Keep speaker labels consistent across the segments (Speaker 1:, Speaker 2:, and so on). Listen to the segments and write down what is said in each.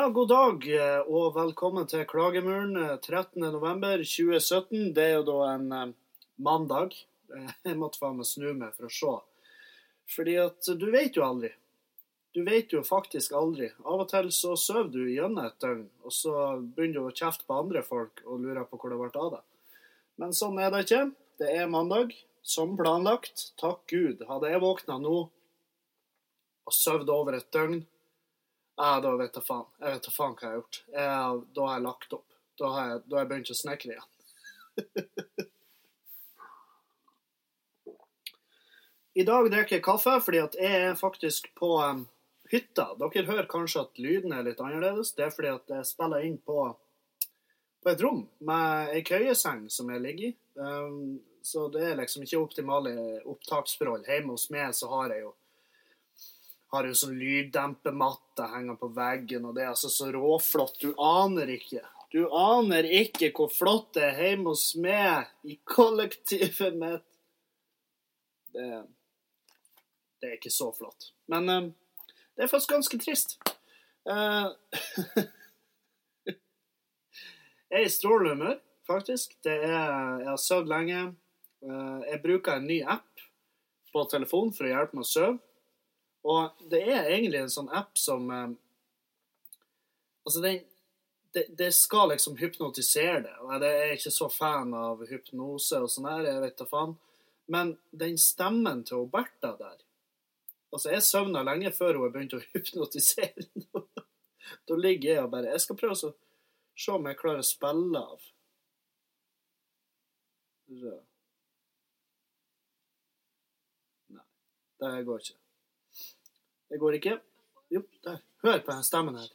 Speaker 1: Ja, god dag eh, og velkommen til Klagemuren eh, 13.11.2017. Det er jo da en eh, mandag. Jeg måtte faen meg snu meg for å se. Fordi at du vet jo aldri. Du vet jo faktisk aldri. Av og til så sover du gjennom et døgn, og så begynner du å kjefte på andre folk og lurer på hvor det ble av deg. Men sånn er det ikke. Det er mandag, som planlagt. Takk Gud. Hadde jeg våkna nå og sovet over et døgn ja, da vet jeg faen. Jeg vet da faen hva jeg har gjort. Jeg, da har jeg lagt opp. Da har jeg, da har jeg begynt å snekre igjen. I dag drikker jeg kaffe fordi at jeg er faktisk på um, hytta. Dere hører kanskje at lyden er litt annerledes. Det er fordi at jeg spiller inn på, på et rom med ei køyeseng som jeg ligger i. Um, så det er liksom ikke optimale opptaksforhold. Hjemme hos meg så har jeg jo har jo sånn lyddempematte henger på veggen, og det er altså så råflott. Du aner ikke. Du aner ikke hvor flott det er hjemme hos meg i kollektivet mitt. Det, det er ikke så flott. Men um, det er faktisk ganske trist. Uh, jeg er i strålende humør, faktisk. Er, jeg har sovet lenge. Uh, jeg bruker en ny app på telefonen for å hjelpe meg å sove. Og det er egentlig en sånn app som eh, Altså, den det, det skal liksom hypnotisere det. Jeg er ikke så fan av hypnose og sånn her, jeg vet da faen. Men den stemmen til Bertha der Altså, jeg søvna lenge før hun begynte å hypnotisere. da ligger jeg og bare Jeg skal prøve å se om jeg klarer å spille av. Rød. Nei, det går ikke. Det går ikke. Jo, der. Hør på den stemmen her.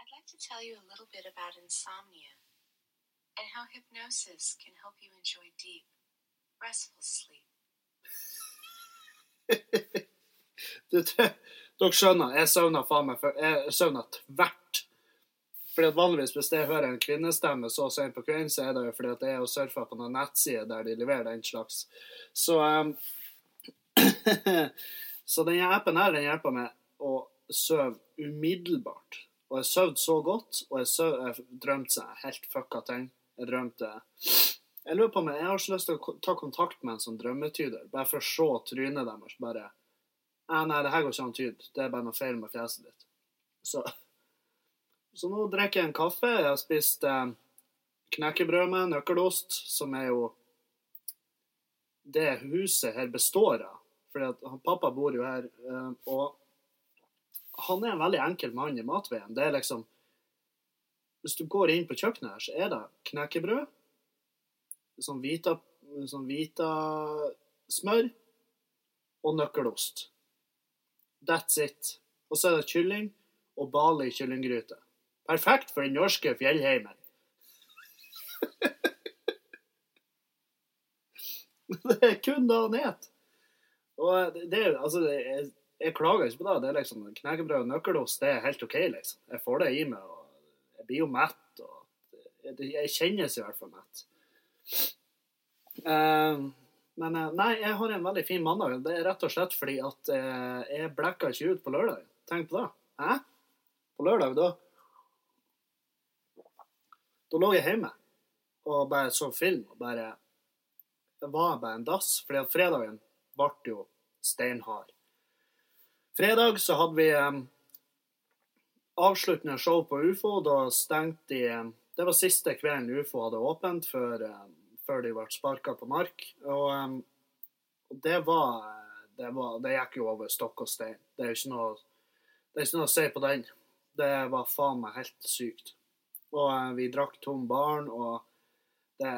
Speaker 2: I'd like to tell you a little bit about insomnia and how hypnosis can help you enjoy deep, restful sleep.
Speaker 1: Du, dere skjønner, jeg søvner faen meg for, Jeg søvner tvert. Fordi at Vanligvis hvis jeg hører en kvinnestemme så sent på kvelden, så er det jo fordi at jeg og surfer på noen nettsider der de leverer den slags. Så um, Så denne appen her den hjelper meg å sove umiddelbart. Og jeg sov så godt, og jeg, søv, jeg drømte seg helt fucka ting. Jeg drømte Jeg lurer på om jeg, har så lyst til å ta kontakt med en sånn drømmetyder, bare for å se trynet deres. Bare Nei, Nei, det her går ikke an å tyde. Det er bare noe feil med fjeset ditt. Så, så nå drikker jeg en kaffe. Jeg har spist eh, knekkebrød med nøkkelost, som er jo det huset her består av. Fordi at han, pappa bor jo her, eh, og han er en veldig enkel mann i matveien. Det er liksom Hvis du går inn på kjøkkenet her, så er det knekkebrød, sånn hvita, sånn hvita smør og nøkkelost. That's it. Og så er det kylling og Bali kyllinggryte. Perfekt for den norske fjellheimen. det er kun det han et. Og det, altså, jeg, jeg klager ikke på det. Det er liksom knekkebrød og nøkkelost, det er helt OK, liksom. Jeg får det i meg, og jeg blir jo mett, og jeg, jeg kjennes i hvert fall mett. Eh, men eh, nei, jeg har en veldig fin mandag. Det er rett og slett fordi at uh, jeg blekka ikke ut på lørdag. Tenk på det. Hæ? På lørdag, da Da lå jeg hjemme og bare så film og bare var bare en dass, fordi at fredagen ble jo steinhard. Fredag så hadde vi eh, avsluttende show på UFO. Da stengte de eh, Det var siste kvelden UFO hadde åpent før, eh, før de ble sparka på mark. Og, det var det, var, det gikk jo over stokk og stein. Det er jo ikke noe, det er ikke noe å si på den. Det var faen meg helt sykt. Og eh, vi drakk tom baren, og det,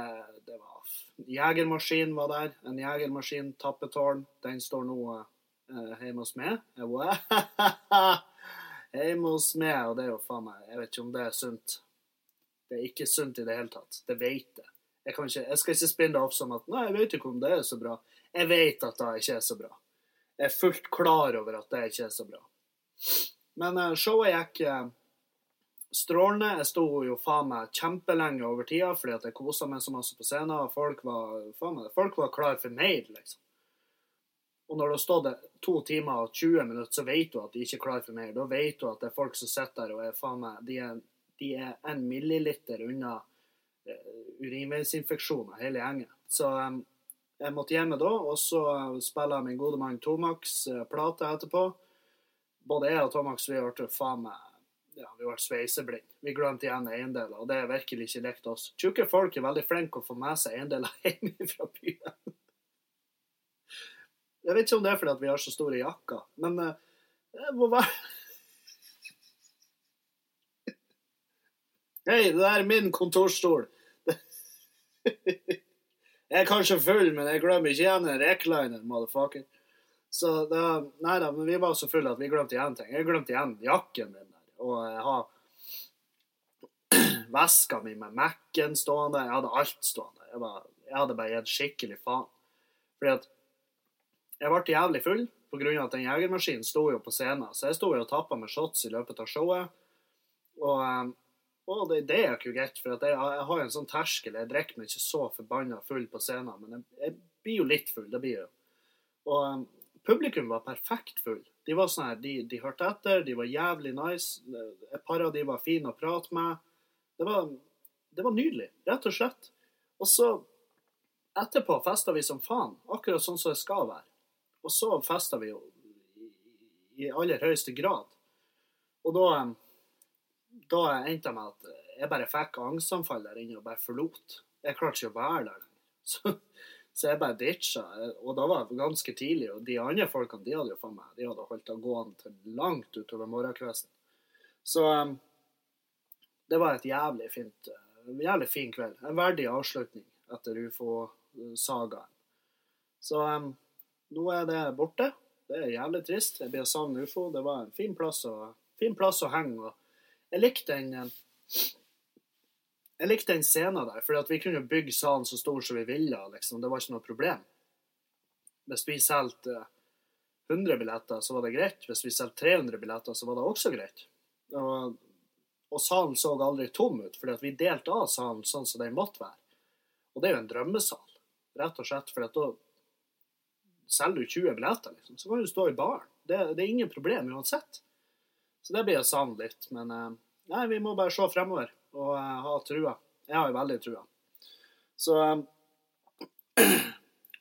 Speaker 1: det var Jegermaskin var der. En jegermaskin, tappetårn. Den står nå eh, hjemme hos meg. Hjemme hos meg, og det er jo faen meg Jeg vet ikke om det er sunt. Det er ikke sunt i det hele tatt. Det vet jeg. Jeg, ikke, jeg skal ikke spinne det opp som at Nei, jeg vet ikke om det er så bra. Jeg vet at det ikke er så bra. Jeg er fullt klar over at det ikke er så bra. Men eh, showet gikk eh, strålende. Jeg sto jo faen meg kjempelenge over tida fordi at jeg kosa meg så masse på scenen. og Folk var, faen meg, folk var klar for mer, liksom. Og når det har stått to timer og 20 minutter, så vet du at de ikke er klar for mer. Da vet du at det er folk som sitter der og er faen meg De er, de er en milliliter unna uh, urinveisinfeksjoner, hele gjengen. Så um, jeg måtte hjemme da, og så spiller min gode mann Tomax uh, plate etterpå. Både jeg og Tomax vi ble faen meg ja, vi ble sveiseblinde. Vi glemte igjen eiendeler, og det er virkelig ikke likt oss. Tjukke folk er veldig flinke å få med seg eiendeler hjemme fra byen. Jeg vet ikke om det er fordi vi har så store jakker, men det må være Hei, det der er min kontorstol. jeg er kanskje full, men jeg glemmer ikke igjen en recliner, motherfucker. Så det, nei da, men vi var så fulle at vi glemte igjen ting. Jeg glemte igjen jakken min og jeg har veska mi med Mac-en stående. Jeg hadde alt stående. Jeg, var, jeg hadde bare gitt skikkelig faen. Fordi at jeg ble jævlig full pga. at den jegermaskinen sto jo på scenen. Så jeg sto jo og tappa med shots i løpet av showet. Og, eh, og det, det er ikke greit, for jeg, jeg, har jo en sånn terskel. Jeg drikker meg ikke så forbanna full på scenen, men jeg, jeg, blir jo litt full. Det blir jo. Og eh, publikum var perfekt full. De var sånn her, de, de, hørte etter, de var jævlig nice. Et par av de var fine å prate med. Det var, det var nydelig, rett og slett. Og så etterpå festa vi som faen, akkurat sånn som det skal være. Og så festa vi jo i, aller høyeste grad. Og da, da endte jeg med at jeg bare fikk angstanfall der inne og bare forlot. Jeg klarte ikke å være der lenger. så jeg bare ditcha. Og da var det ganske tidlig. Og de andre folkene de hadde jo faen meg, de hadde holdt av gående til langt utover morgenkvisten. Så um, det var et jævlig fint, uh, jævlig fin kveld. En verdig avslutning etter ufo-sagaen. Så um, nå er det borte. Det er jævlig trist. Jeg blir savne ufo. Det var en fin plass å, fin plass å henge. Og jeg likte den um, jeg likte den scenen der, for vi kunne bygge salen så stor som vi ville. liksom. Det var ikke noe problem. Hvis vi solgte 100 billetter, så var det greit. Hvis vi solgte 300 billetter, så var det også greit. Og, og salen så aldri tom ut, fordi vi delte av salen sånn som den måtte være. Og det er jo en drømmesal, rett og slett. For da selger du 20 billetter, liksom. Så kan du stå i baren. Det, det, er ingen problem uansett. Så det blir jeg savne litt. Men eh, nei, vi må bare se fremover og jeg har trua. Jeg har jo veldig trua. Så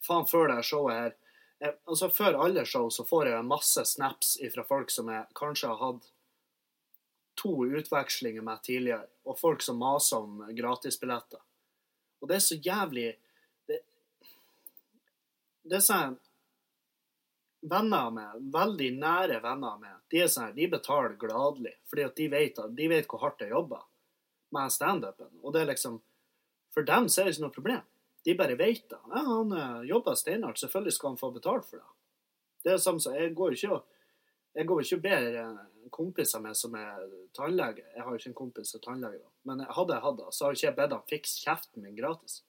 Speaker 1: faen, før det showet her jeg, altså Før alle show så får jeg masse snaps fra folk som jeg kanskje har hatt to utvekslinger med tidligere, og folk som maser om gratisbilletter. Og det er så jævlig Det, det er sånn venner med, veldig nære venner med, de er sånn, de betaler gladelig. Fordi at de vet, de vet hvor hardt jeg jobber med standupen. Og det er liksom For dem så er det ikke noe problem. De bare vet det. Ja, han uh, jobber steinhardt, selvfølgelig skal han få betalt for det. Det er samme som Jeg går ikke og jeg går ikke og ber eh, kompiser med som er tannlege. Jeg har jo ikke en kompis som er tannlege, da. Men hadde jeg hatt det, så hadde ikke jeg bedt han fikse kjeften min gratis.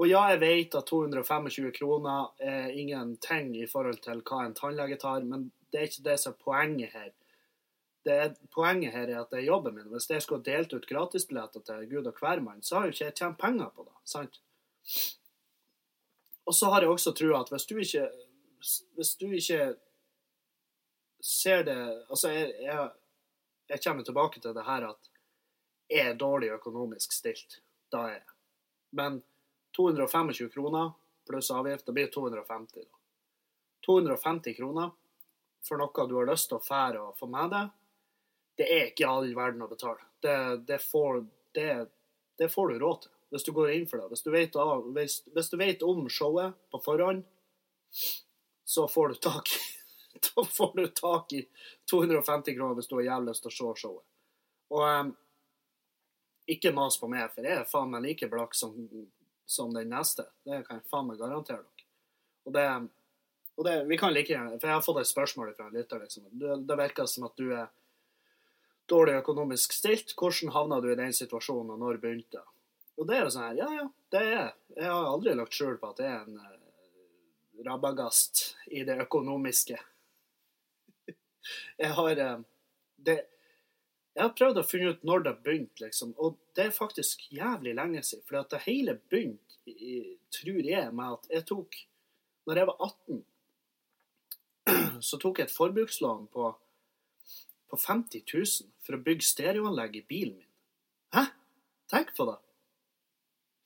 Speaker 1: Og ja, jeg vet at 225 kroner er ingenting i forhold til hva en tannlege tar, men det er ikke det som er poenget her er, poenget her er at det er jobben min. Hvis jeg skulle delt ut gratisbilletter til Gud og hvermann, så har jo ikke jeg tjent penger på det. sant? Og så har jeg også trua at hvis du ikke hvis du ikke ser det Altså, jeg, jeg, jeg kommer tilbake til det her at jeg er dårlig økonomisk stilt. Da er jeg. Men 225 kroner pluss avgift, det blir 250. da. 250 kroner for noe du har lyst til å fære og få med deg, det er ikke all verden å betale. Det, det, får, det, det, får, du råd til hvis du går inn for det. Hvis du, vet, hvis, hvis du vet om showet på forhånd, så får du tak da får du tak i 250 kroner hvis du har jævlig lyst til å se showet. Og um, ikke mas på meg, for jeg er faen meg like blakk som, som, den neste. Det kan jeg faen meg garantere dere. Og det, og det vi kan like gjerne, For jeg har fått et spørsmål fra en lytter. Liksom. Det, det virker som at du er dårlig økonomisk stilt. Hvordan havna du i den situasjonen, og når begynte det? Og det er jo sånn her, ja ja, det er Jeg Jeg har aldri lagt skjul på at det er en uh, rabagast i det økonomiske. jeg har uh, det Jeg har prøvd å finne ut når det begynte, liksom. Og det er faktisk jævlig lenge siden. For det hele begynte, tror jeg, med at jeg tok Når jeg var 18, så tok jeg et forbrukslån på, på 50 000 for å bygge stereoanlegg i bilen min. Hæ? Tenk på det.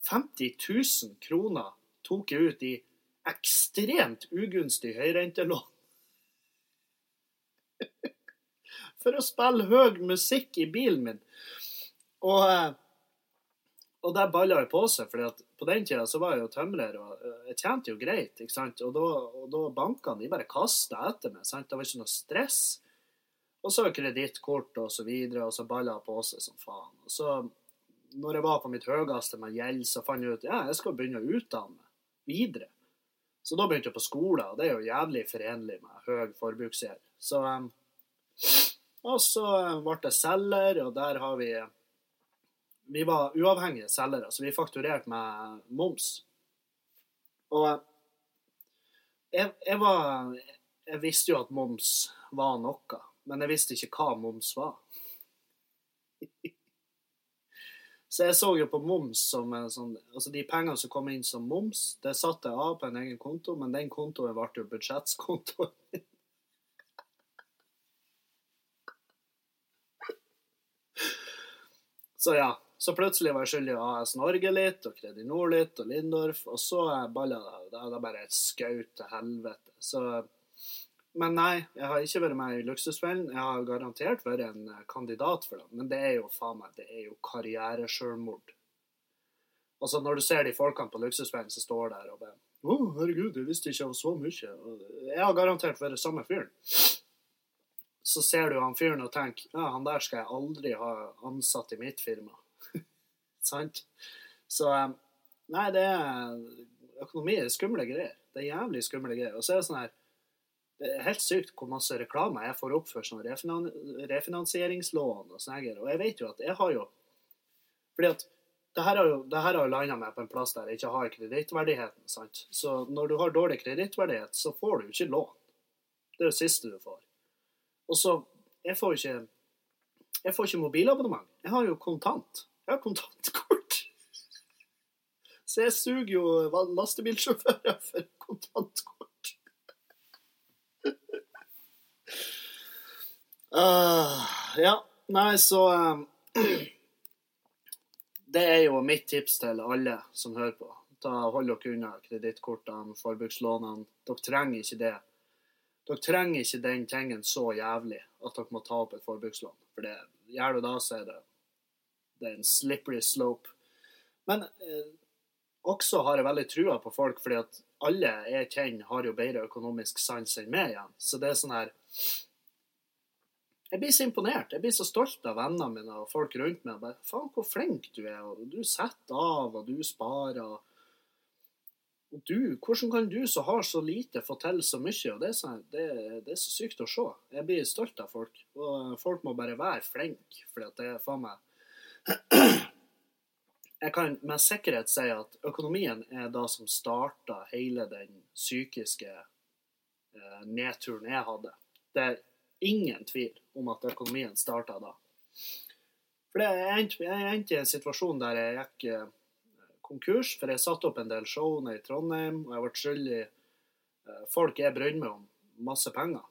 Speaker 1: 50 000 kroner tok jeg ut i ekstremt ugunstig høyrentelån. For å spille høy musikk i bilen min. Og, eh, og det balla jo på seg, for på den tida så var jeg jo tømrer, og eh, jeg tjente jo greit. ikke sant? Og da, da bankene bare kasta etter meg. sant? Det var ikke noe stress. Og så kredittkort og så videre, og så balla det på seg som faen. Og så, når jeg var på mitt høyeste med gjeld, så fant jeg ut ja, jeg skal begynne å utdanne meg videre. Så da begynte jeg på skole, og det er jo jævlig forenlig med høy forbruksgjeld. Så um, Og så ble jeg selger, og der har vi Vi var uavhengige selgere, så vi fakturerte med moms. Og jeg, jeg var Jeg visste jo at moms var noe, men jeg visste ikke hva moms var. Så jeg så jo på moms som en sånn Altså de pengene som kom inn som moms, det satte jeg av på en egen konto, men den kontoen ble jo budsjettskontoen min. Så ja. Så plutselig var jeg skyldig AS Norge litt, og Kredinor litt, og Lindorf, og så balla det. Er bare skaut til helvete. Så men nei, jeg har ikke vært med i Luksusfellen. Jeg har garantert vært en kandidat for det. Men det er jo faen meg, det er jo karrieresjølmord. Altså, når du ser de folkene på Luksusfellen som står der og bare Å, oh, herregud, jeg visste ikke om så mye. Jeg har garantert vært samme fyren. Så ser du han fyren og tenker ja, han der skal jeg aldri ha ansatt i mitt firma. Sant? Så Nei, det er Økonomi er skumle greier. Det er jævlig skumle greier. Og så er det sånn her det er helt sykt hvor masse reklame jeg får opp for sånn refinan refinansieringslån og sånn. Og jeg vet jo at jeg har jo Fordi at det her har jo, det jo landa meg på en plass der jeg ikke har kredittverdigheten. sant? Så når du har dårlig kredittverdighet, så får du ikke lån. Det er det siste du får. Og så Jeg får ikke jeg får ikke mobilabonnement. Jeg har jo kontant. Jeg har kontantkort. Så jeg suger jo lastebilsjåfører for kontantkort. Uh, ja, nei, så um, Det er jo mitt tips til alle som hører på. Ta, hold dere unna kredittkortene, forbrukslånene. Dere trenger ikke det. Dere trenger ikke den tingen så jævlig at dere må ta opp et forbrukslån. For det gjør du da, så er det, det er en slippery slope. Men eh, også har jeg veldig trua på folk, fordi at alle jeg kjenner, har jo bedre økonomisk sans enn meg igjen. Så det er sånn her jeg blir så imponert. Jeg blir så stolt av vennene mine og folk rundt meg. Bare, Faen, hvor flink du er. og Du setter av, og du sparer. Og du, Hvordan kan du som har så lite, få til så mye? og det er, så, det, det er, så sykt å se. Jeg blir stolt av folk. Og folk må bare være flinke, for det er faen meg Jeg kan med sikkerhet si at økonomien er da som starta hele den psykiske eh, nedturen jeg hadde. Det ingen tvil om at økonomien starta da. For Jeg endte, i en situasjon der jeg gikk eh, konkurs, for jeg satte opp en del show nede i Trondheim, og jeg ble skyldig eh, folk jeg brydde meg om, masse penger.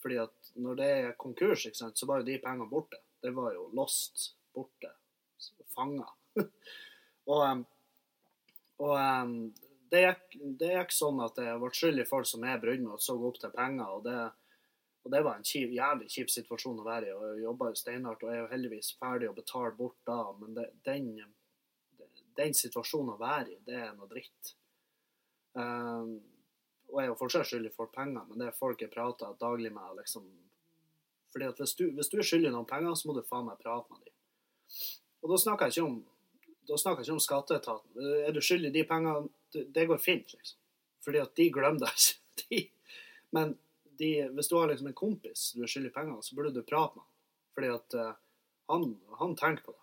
Speaker 1: Fordi at når det er konkurs, sant, så var jo de pengene borte. Det var jo lost, borte, fanga. og, og det, gikk, det gikk sånn at jeg ble skyldig folk som jeg brydde meg og så opp til penger. og det og det var en kjip, jævlig kjip situasjon å være i. og Jeg jobba steinhardt og er jo heldigvis ferdig å betale bort da, men det, den, den, situasjonen å være i, det er noe dritt. Um, og jeg er jo fortsatt skyldig for penger, men det er folk jeg prater daglig med. liksom, fordi at hvis du, hvis du er skyldig noen penger, så må du faen meg prate med dem. Og da snakker jeg ikke om da snakker jeg ikke om skatteetaten. Er du skyldig de pengene, det går fint, liksom. Fordi at de glemmer deg ikke. Men de, hvis du har liksom en kompis du er skyldig penger, så burde du prate med ham. Fordi at uh, han, han, tenker på det.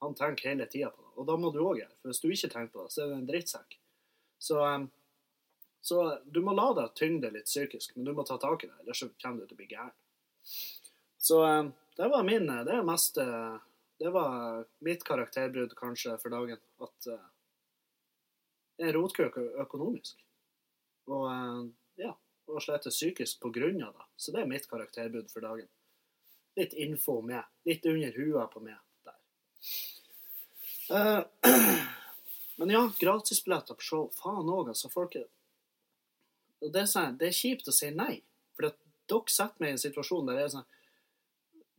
Speaker 1: Han tenker hele tida på det. Og da må du òg gjøre For hvis du ikke tenker på det, så er det en drittsekk. Så, um, så du må la deg tyngde litt psykisk, men du må ta tak i det, ellers så kommer du til å bli gæren. Så um, det var min Det er mest Det var mitt karakterbrudd kanskje for dagen. At uh, jeg er rotkøk økonomisk. Og uh. Og slett psykisk av det. Så det er mitt karakterbud for dagen. Litt info med. Litt under hua på meg der. Uh, men ja, gratisbilletter på show. Faen òg, altså. Folk er og sånn, det er kjipt å si nei. For dere setter meg i en situasjon der det er sånn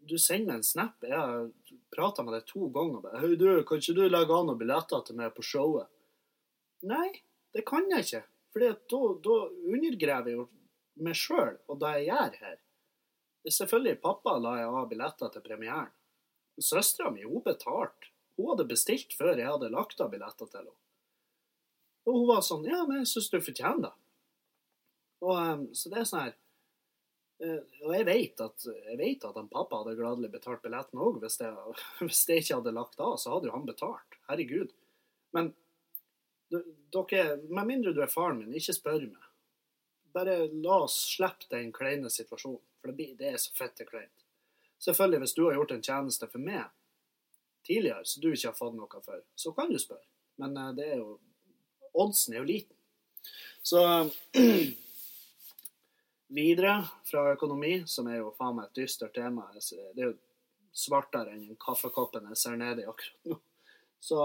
Speaker 1: Du sender en snap. Jeg prata med deg to ganger. Bare, Hei, du, kan ikke du legge an noen billetter til meg på showet? Nei, det kan jeg ikke. For da, da undergraver jeg jo meg sjøl og det jeg gjør her. Selvfølgelig, pappa la jeg av billetter til premieren. Søstera mi, hun betalte. Hun hadde bestilt før jeg hadde lagt av billetter til henne. Og hun var sånn Ja, men jeg syns du fortjener det. Og, um, så det er sånn her uh, Og jeg vet at, jeg vet at han pappa hadde gladelig betalt billetten òg. Hvis, jeg- hvis jeg ikke hadde lagt av, så hadde jo han betalt. Herregud. Men dere, med mindre du er faren min, ikke spør meg. Bare la oss slippe den kleine situasjonen, for det, det er så fette kleint. Selvfølgelig, hvis du har gjort en tjeneste for meg tidligere, så du ikke har fått noe for, så kan du spørre. Men eh, det er jo Oddsen er jo liten. Så videre fra økonomi, som er jo faen meg et dystert tema. Det er jo svartere enn kaffekoppen jeg ser nedi akkurat nå. Så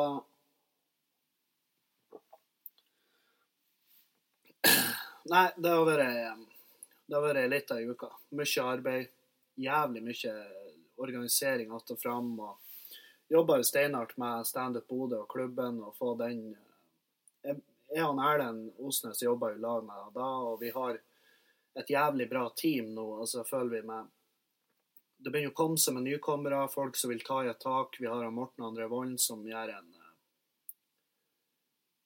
Speaker 1: Nei, det har vært Det har vært litt av ei uke. Mye arbeid. Jævlig mye organisering att og fram. Og jobba jo steinhardt med Standup Bodø og klubben og få den Jeg, jeg og Erlend Osnes jobber jo i lag med det da, og vi har et jævlig bra team nå. altså føler vi med Det begynner å komme seg med nykommere, folk som vil ta i et tak. Vi har Morten André Volden som gjør en eh,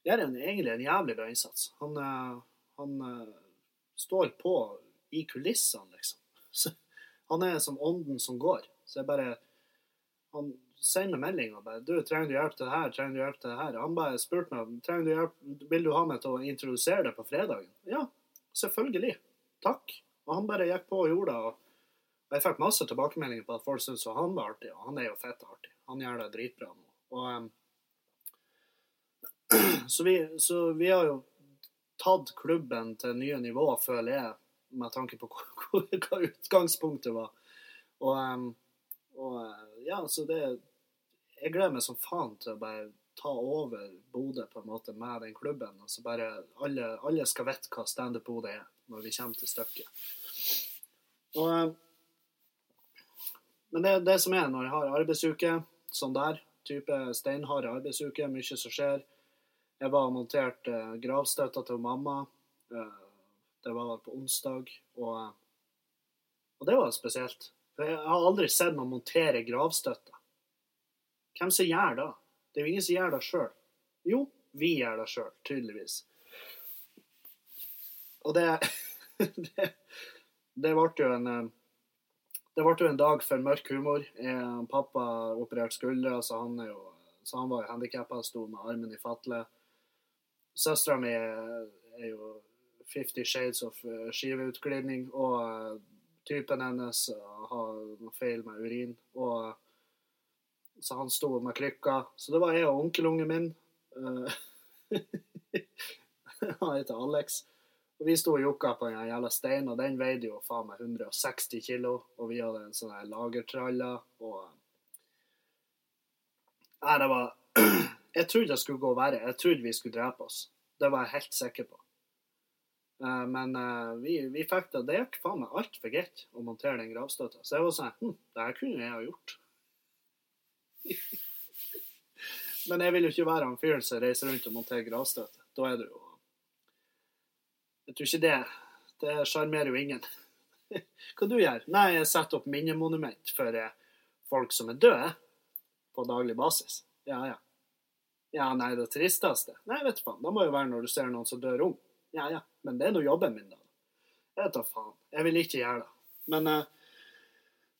Speaker 1: gjør en, egentlig en jævlig bra innsats. Han, eh, han uh, står på i kulissene, liksom. Så, han er som ånden som går. Så jeg bare Han sender melding og bare 'Du, trenger du hjelp til det her? Trenger du hjelp til det her?' Han bare spurte meg trenger du hjelp, 'Vil du ha meg til å introdusere deg på fredagen?' Ja, selvfølgelig. Takk. Og han bare gikk på og gjorde det. Og jeg fikk masse tilbakemeldinger på at folk syntes han var artig, og han er jo fett artig. Han gjør det dritbra nå. Og, um, så, vi, så vi har jo tatt klubben til nye nivå, føler jeg, med tanke på hva, utgangspunktet var. Og, og eh, ja, så det Jeg gleder meg som faen til å bare ta over Bodø på en måte med den klubben. Altså bare alle, alle skal vite hva Standup Bodø er når vi kommer til stykket. Og men det er det som er når jeg har arbeidsuke, sånn der, type steinharde arbeidsuke, mye som skjer. Jeg var og monterte gravstøtta til mamma. Eh, det var på onsdag, og, og det var spesielt. For jeg har aldri sett noen montere gravstøtter. Hvem som gjør det? Det er jo ingen som gjør det sjøl. Jo, vi gjør det sjøl, tydeligvis. Og det, det Det ble jo en eh, det ble jo en dag for mørk humor. Eh, pappa opererte skuldra, så han, så han var jo handikappa, sto med armen i fatle. Søstera mi er jo Fifty Shades of eh, skiveutglidning, og eh, typen hennes eh, har noe feil med urin. Og, så han sto med krykka. Så det var jeg og onkelungen min. Han heter Alex. Og vi sto og jokka på en jævla stein, og den veide jo faen meg 160 kilo. Og vi hadde en sånn lagertralle, og Nei, det var Jeg trodde det skulle gå verre. Jeg trodde vi skulle drepe oss. Det var jeg helt sikker på. Uh, Men uh, vi, vi fikk det. Det gikk faen meg altfor greit å montere den gravstøtta. Så jeg var sånn hm, Det her kunne jeg ha gjort. Men jeg vil jo ikke være han fyren som reiser rundt og monterer gravstøtte. Da er det jo Jeg tror ikke det Det sjarmerer jo ingen. Hva du gjør? Nei, jeg setter opp minnemonument for eh, folk som er døde, på daglig basis. Ja, ja. Ja, nei, det tristeste? Nei, vet du faen. Det må jo være når du ser noen som dør ung. Ja, ja. Men det er nå jobben min, da. Jeg da faen. Jeg vil ikke gjøre det. Men eh,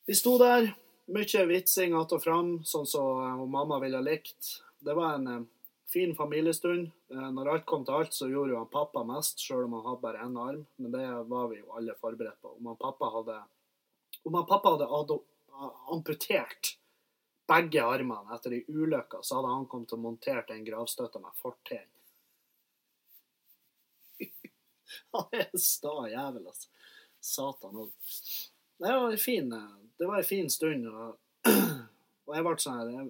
Speaker 1: vi sto der. Mye vitsing att og fram, sånn som eh, mamma ville likt. Det var en eh, fin familiestund. Eh, når alt kom til alt, så gjorde jo han pappa mest, sjøl om han hadde bare én arm. Men det var vi jo alle forberedt på. Om han pappa hadde, om han pappa hadde amputert begge armene etter ei ulykke, så hadde han kommet og montert en den gravstøtta med fortegn. Han er en sta jævel, altså. Satan òg. Det var en fin, fin stund, og, og jeg ble sånn her jeg,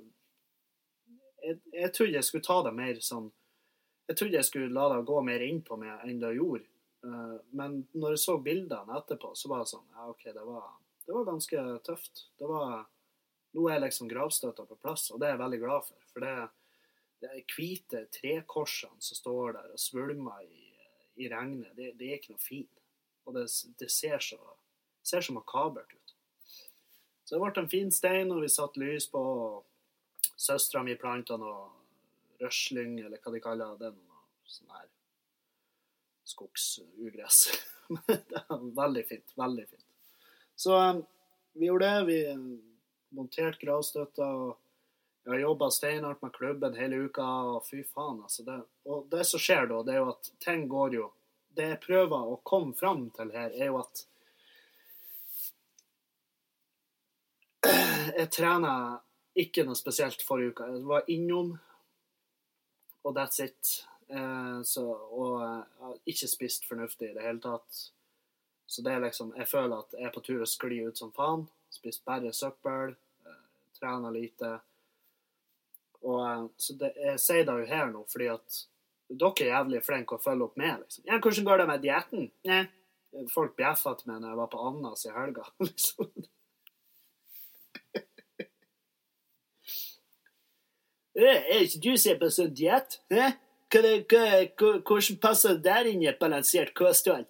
Speaker 1: jeg, jeg trodde jeg skulle ta det mer sånn Jeg trodde jeg skulle la det gå mer innpå meg enn det gjorde. Eh, Men når jeg så bildene etterpå, så var det sånn Ja, OK, det var, det var ganske tøft. Det var Nå er liksom gravstøtta på plass, og det er jeg veldig glad for. For det, det er hvite trekorsene som står der og svulmer i, i regnet, det, det er ikke noe fint. Og det, det ser, så, ser så makabert ut. Så det ble en fin stein, og vi satte lys på. Søstera mi planta noe røsling, eller hva de kaller det. Noe sånn her skogsugress. Men det var veldig fint. Veldig fint. Så um, vi gjorde det. Vi monterte gravstøtta. Jeg har jobba steinhardt med klubben hele uka, og fy faen, altså. Det, og det som skjer da, det er jo at ting går jo Det jeg prøver å komme fram til her, er jo at Jeg trener ikke noe spesielt forrige uke. Jeg var innom, og that's it. Eh, så, og jeg har ikke spist fornuftig i det hele tatt. Så det er liksom Jeg føler at jeg er på tur å skli ut som faen. Spist bare søppel. Eh, trener lite. Og eh, Så det, jeg sier det jo her nå fordi at dere er jævlig flinke å følge opp med. liksom. Ja, 'Hvordan går det med dietten?' Nei. Folk bjeffa til meg når jeg var på Annas i helga. liksom. «Eh, Er ikke du som er på sånn diett? Hvordan passer det der inn i et balansert kosthold?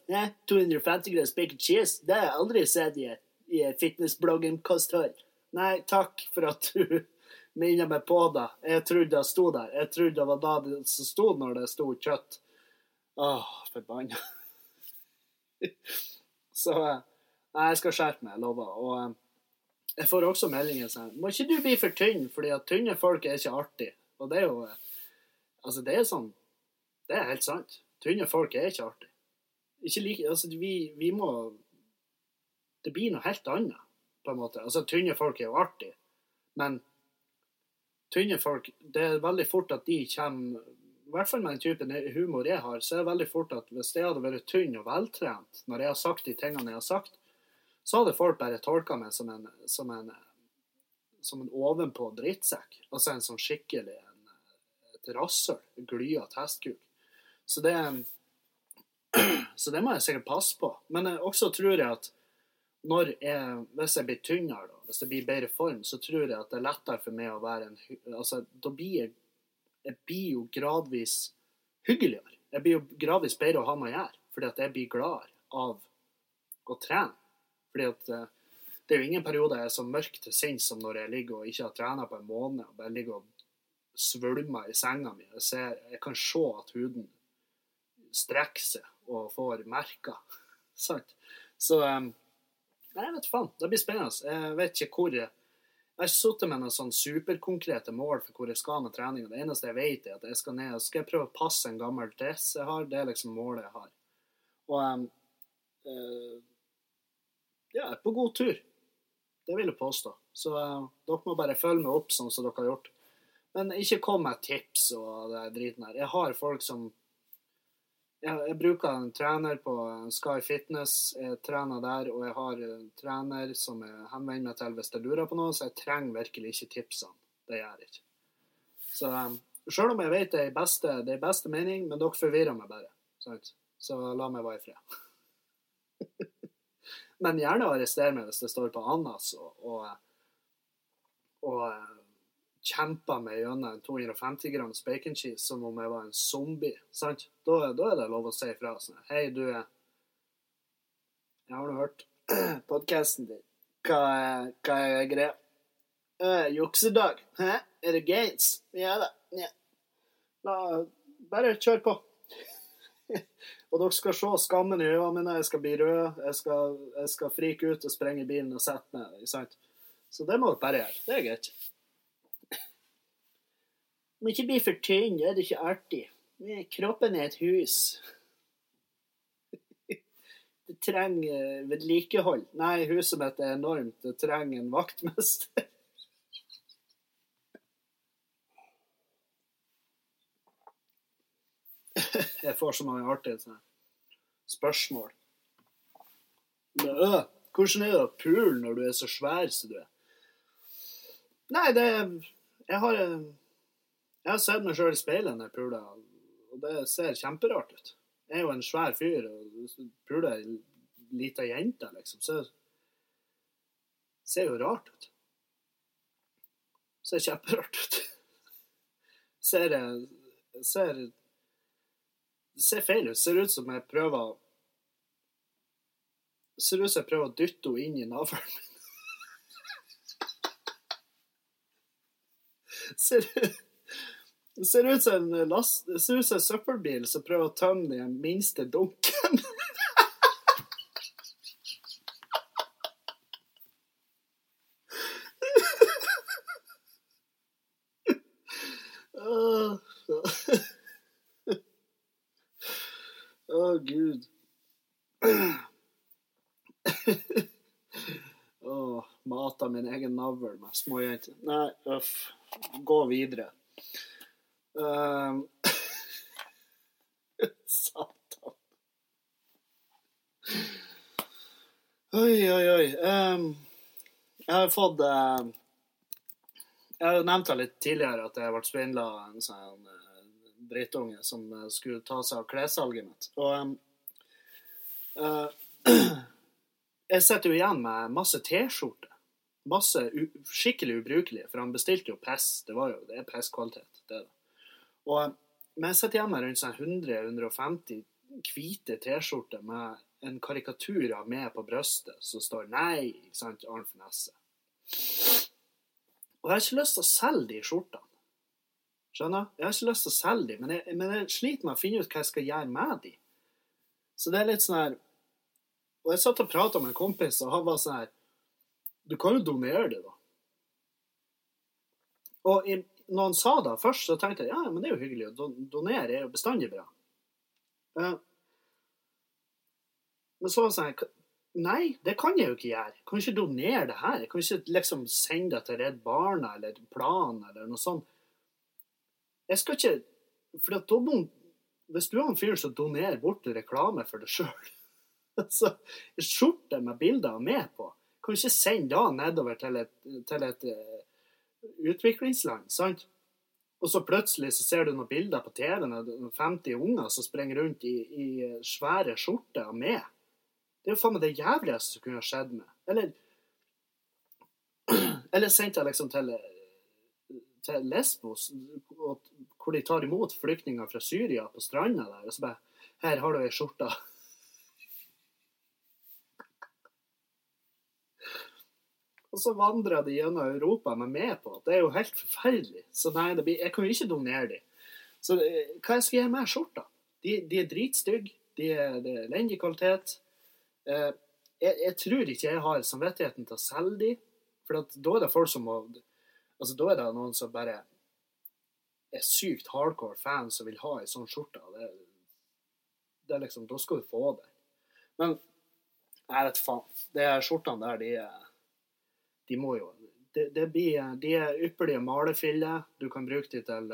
Speaker 1: 250 grams bacon cheese? Det har jeg aldri sett i et, i et fitnessbloggen-kosthold. Nei, takk for at du minner meg på det. Jeg trodde det sto der. Jeg trodde det var da det som sto når det sto kjøtt. Åh, forbanna. Så eh, Nei, jeg skal skjerpe meg, jeg lover. Og eh, jeg får også meldinger sånn Må ikke du bli for tynn, fordi at tynne folk er ikke artig. Og det er jo eh, Altså, det er sånn Det er helt sant. Tynne folk er ikke artig. Ikke like Altså, vi, vi må Det blir noe helt annet, på en måte. Altså, tynne folk er jo artig, men tynne folk Det er veldig fort at de kommer I hvert fall med den typen humor jeg har, så er det veldig fort at hvis jeg hadde vært tynn og veltrent når jeg har sagt de tingene jeg har sagt, så hadde folk bare tolka meg som en, som en som en ovenpå drittsekk. Altså en sånn skikkelig en, et rasshøl. En Glyete hestkuk. Så det Så det må jeg sikkert passe på. Men jeg også tror jeg at når jeg, hvis jeg blir tyngre, da, hvis jeg blir i bedre form, så tror jeg at det er lettere for meg å være en Altså, da blir jeg Jeg blir jo gradvis hyggeligere. Jeg blir jo gradvis bedre å ha med å gjøre, fordi at jeg blir gladere av å trene. Fordi at eh, det er jo ingen perioder jeg er så mørk til sinns som når jeg ligger og ikke har trena på en måned og bare ligger og svulmer i senga mi. Jeg, ser, jeg kan se at huden strekker seg og får merker. Sant? Så um, Nei, jeg vet faen. Det blir spennende. Jeg vet ikke hvor jeg har sittet med noen sånn superkonkrete mål for hvor jeg skal med treninga. Det eneste jeg vet, er at jeg skal ned og skal prøve å passe en gammel dress jeg har. Det er liksom målet jeg har. Og um, uh, ja, jeg er på god tur. Det vil jeg påstå. Så uh, dere må bare følge meg opp sånn som dere har gjort. Men ikke kom med tips og det driten her. Jeg har folk som jeg, bruker en trener på Sky Fitness. Jeg trener der, og jeg har en trener som jeg henvender meg til hvis jeg lurer på noe, så jeg trenger virkelig ikke tipsene. Det gjør jeg ikke. Så um, selv om jeg vet det er i beste, beste mening, men dere forvirrer meg bare. Sant? Så la meg være i fred. men gjerne arrester meg hvis det står på Annas og, og, og kjemper meg gjennom en 250 grams bacon cheese som om jeg var en zombie. sant? Da, da er det lov å si ifra. Sånn, Hei, du Jeg har nå hørt podkasten din. Hva, hva er greia? Uh, juksedag. Hæ? Er det gains? Ja da. Ja. La, bare kjør på. og dere skal se skammen i øynene mine. Jeg skal bli rød. Jeg skal, jeg skal frike ut og sprenge bilen og sette meg. sant? Så det må dere bare gjøre. Det er greit. Må ikke bli for tynn, det er det ikke artig. Kroppen er et hus. Det trenger eh, vedlikehold. Nei, huset mitt er enormt. Det trenger en vaktmester. Jeg får så mange artige spørsmål. Men, øh, hvordan er det å pule når du er så svær som du er? Nei, det Jeg har Jeg har sett meg sjøl i speilet når jeg puler, og det ser kjemperart ut. Jeg er jo en svær fyr, og puler ei lita jente, liksom, så ser jo rart ut. Ser kjemperart ut. Ser Ser Det ser feil ut. Ser ut som jeg prøver Ser ut som jeg prøver å dytte henne inn i navlen min. Ser, det ser ut som en last, det ser ut som en søppelbil som prøver å tømme den minste dunken. Å, Å, gud. Å, oh, mata min egen navl med småjenter. Nei, uff. Gå videre. Um, Satan. Oi, oi, oi. Um, jeg har fått uh, Jeg har jo nevnt litt tidligere at jeg ble svindla av en sånn uh, drittunge som uh, skulle ta seg av klessalget mitt. Og um, jeg sitter jo igjen med masse T-skjorter. Masse skikkelig ubrukelige, for han bestilte jo piss. Det var jo, det er pisskvalitet. det det. Og, men jeg sitter hjemme rundt sånn 100-150 hvite T-skjorter med en karikatur av meg på brøstet som står 'Nei', ikke sant, Arnf Nesse. Og jeg har ikke lyst til å selge de skjortene. Skjønner? Jeg har ikke lyst til å selge de, men jeg, men jeg sliter med å finne ut hva jeg skal gjøre med de. Så det er litt sånn her Og jeg satt og prata med en kompis, og han var sånn her Du kan jo donere det, da. Og i, når han sa det først, så tenkte jeg ja, men det er jo hyggelig. Å donere er jo bestandig bra. Men så var det Nei, det kan jeg jo ikke gjøre. Jeg kan ikke donere det her. Jeg kan ikke liksom sende det til Redd Barna eller Plan eller noe sånt. Jeg skal ikke For at da Hvis du er en fyr som donerer bort reklame for deg sjøl altså, Skjorte med bilder av meg på Kan du ikke sende det nedover til et, til et uh, utviklingsland, sant? Og så plutselig så ser du noen bilder på TV-en av 50 unger som springer rundt i, i svære skjorter med. Det er jo faen meg det jævligste som kunne ha skjedd med. Eller Eller sendte jeg liksom til, til Lesbos, hvor de tar imot flyktninger fra Syria på stranda der, og så bare Her har du ei skjorte. Og så vandrer de gjennom Europa med meg på. Det er jo helt forferdelig. Så nei, blir, jeg kan jo ikke donere dem. Så hva hva skal jeg gjøre med skjorta? De, de, er dritstygge. De er, det er elendig kvalitet. Eh, jeg, jeg, tror ikke jeg har samvittigheten til å selge dem. For da er det folk som må Altså, da er det noen som bare er sykt hardcore fans som vil ha ei sånn skjorte. Det, det er liksom Da skal du få det. Men jeg vet faen. De skjortene der, de er de må jo det, det blir, De er ypperlige malefiller. Du kan bruke de til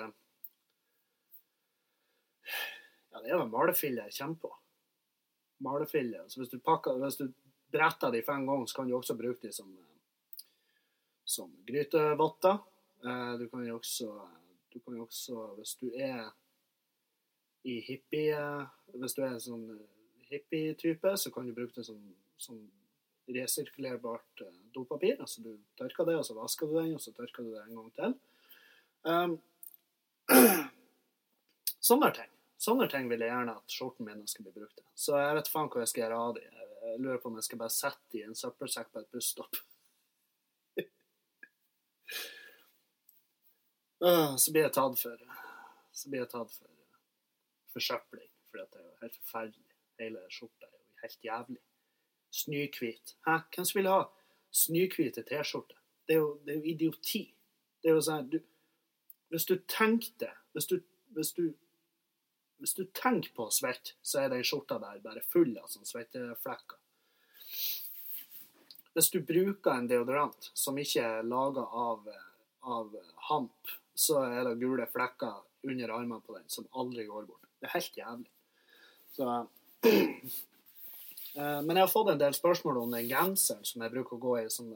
Speaker 1: Ja, det er jo malefiller jeg kommer på. Malefiller. Så hvis du, pakker, hvis du bretter de fem ganger, så kan du også bruke de som, som grytevotter. Eh, du kan jo også, du kan jo også Hvis du er i hippie Hvis du er en sånn hippie-type, så kan du bruke det som, som resirkulerbart eh, dopapir. Altså du tørker det, og så vasker du den, og så tørker du det en gang til. Um, sånne ting. Sånne ting vil jeg gjerne at skjorten min skal bli brukt til. Så jeg vet faen hva jeg skal gjøre av dem. Jeg lurer på om jeg skal bare sette dem i en søppelsekk på et busstopp. uh, så blir jeg tatt for Så blir jeg tatt for forsøpling, for det er jo helt forferdelig. Hele skjorta er jo helt jævlig snøhvit. Hvem som vil ha snøhvite T-skjorter? Det, det, er jo idioti. Det er jo sånn du, Hvis du tenkte hvis du, hvis du, hvis du tenker på svett, så er den skjorta der bare full av sånne svetteflekker. Hvis du bruker en deodorant som ikke er laga av, av hamp, så er det gule flekker under armene på den som aldri går bort. Det er helt jævlig. Så men jeg har fått en del spørsmål om den genseren som jeg bruker å gå i. Som,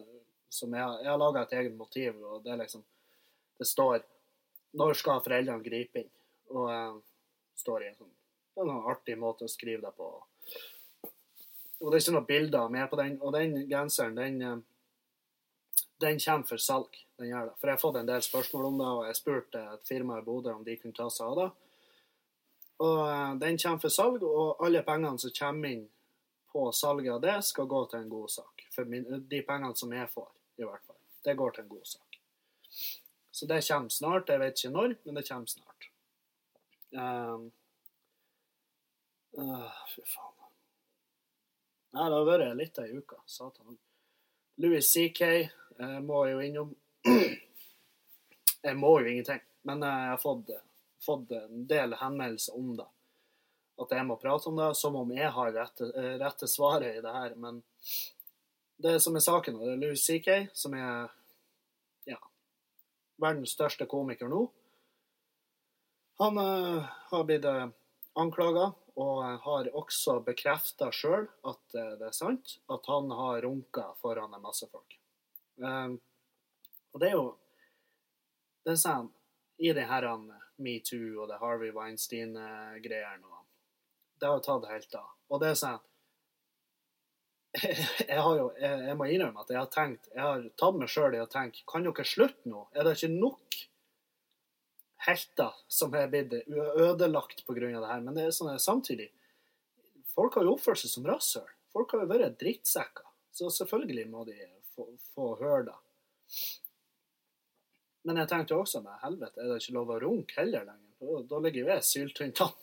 Speaker 1: som jeg, jeg har laga et eget motiv, og det er liksom Det står 'Når skal foreldrene gripe inn?' Og jeg står i en sånn, det er noen artig måte å skrive det på. Og det er ikke noen bilder med på den. Og den genseren, den, eh, den kommer for salg. Den gjør det. For jeg har fått en del spørsmål om det, og jeg spurte et firma i Bodø om de kunne ta seg av det. Og eh, den kommer for salg, og alle pengene som kommer inn på salget av det, skal gå til en god sak. For min, de pengene som jeg får, i hvert fall. Det går til en god sak. Så det kommer snart. Jeg vet ikke når, men det kommer snart. Um, uh, fy faen. Nei, det har vært litt ei uke. Satan. Louis CK jeg må jo innom Jeg må jo ingenting, men jeg har fått, fått en del henvendelser om det. At jeg må prate om det, som om jeg har rette, rette svaret i det her. Men det som er saken, det er Louis CK, som er ja, verdens største komiker nå. Han uh, har blitt uh, anklaga, og har også bekrefta sjøl at uh, det er sant, at han har runka foran en masse folk. Uh, og det er jo Det er sånn i det her metoo og det Harvey Weinstein-greiene Det har jo tatt helt av. Og det er sånn jeg, har jo, jeg, jeg, må innrømme at jeg har tenkt, jeg har tatt meg sjøl i å tenke Kan dere slutte nå? Er det ikke nok helter som er blitt ødelagt pga. det her? Men det er sånn samtidig Folk har jo oppført seg som rasshøl. Folk har jo vært drittsekker. Så selvfølgelig må de få, få høre det. Men jeg tenkte også med helvete, er det ikke lov å runke heller lenger? Da, da ligger jo jeg syltynt an.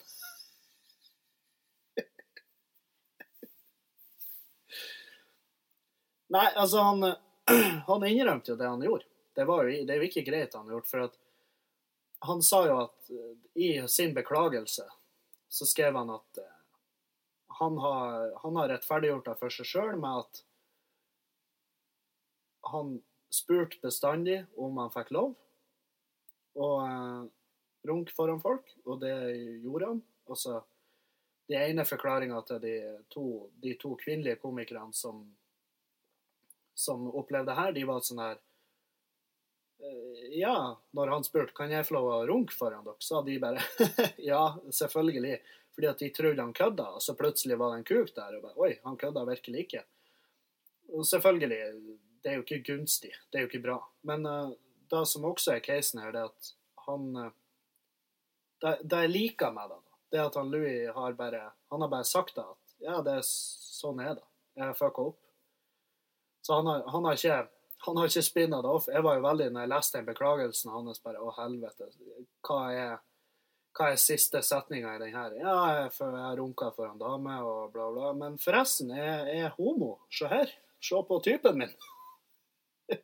Speaker 1: Nei, altså, han, han innrømte jo det han gjorde. Det, jo, det er jo ikke greit han har gjort, for at han sa jo at eh, i sin beklagelse så skrev han at uh, han har, han har rettferdiggjort det for seg sjøl med at han spurte bestandig om han fikk lov å uh, runke foran folk, og det gjorde han. Altså, de ene forklaringa til de to, de to kvinnelige komikerne som som opplevde her, de var sånn her Ja, når han spurte kan jeg få lov å runke foran dere, sa de bare ja, selvfølgelig. Fordi at de trodde han kødda, og så plutselig var det en kuk der. og bare, Oi, han kødda virkelig ikke. Og selvfølgelig, det er jo ikke gunstig. Det er jo ikke bra. Men uh, det som også er casen her, det er at han uh, det, det jeg liker med det, det er at han Louis har bare han har bare sagt det at ja, det er sånn er det. Jeg har fucka opp. Så han har, han har ikke han har ikke spinna det off. Jeg var jo veldig, når jeg leste den beklagelsen hans, bare Å, helvete. Hva er, hva er siste setninga i den her? Ja, jeg, jeg runka for en dame og bla, bla. Men forresten, jeg er homo. Se her. Se på typen min.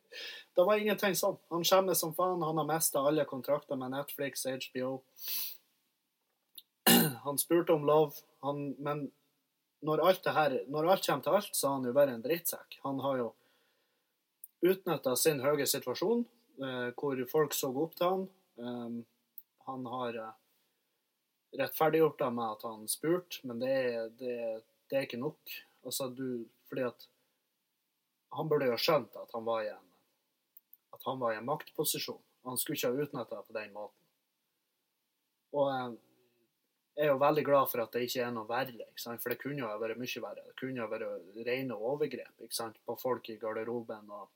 Speaker 1: det var ingenting sånn. Han skjemmes som faen. Han har mista alle kontrakter med Netflix, HBO. Han spurte om love, han, men når alt, her, når alt kommer til alt, så har han jo vært en drittsekk. Han har jo utnytta sin høye situasjon, eh, hvor folk så opp til han. Um, han har eh, rettferdiggjort det med at han spurte, men det er, det, det er ikke nok. Altså, du, fordi at han burde jo skjønt at han var i en, at han var i en maktposisjon. Han skulle ikke ha utnytta det på den måten. Og eh, er jo veldig glad for at det ikke er noe verre. For det kunne jo vært mye verre. Det kunne ha vært rene overgrep på folk i garderoben. Og,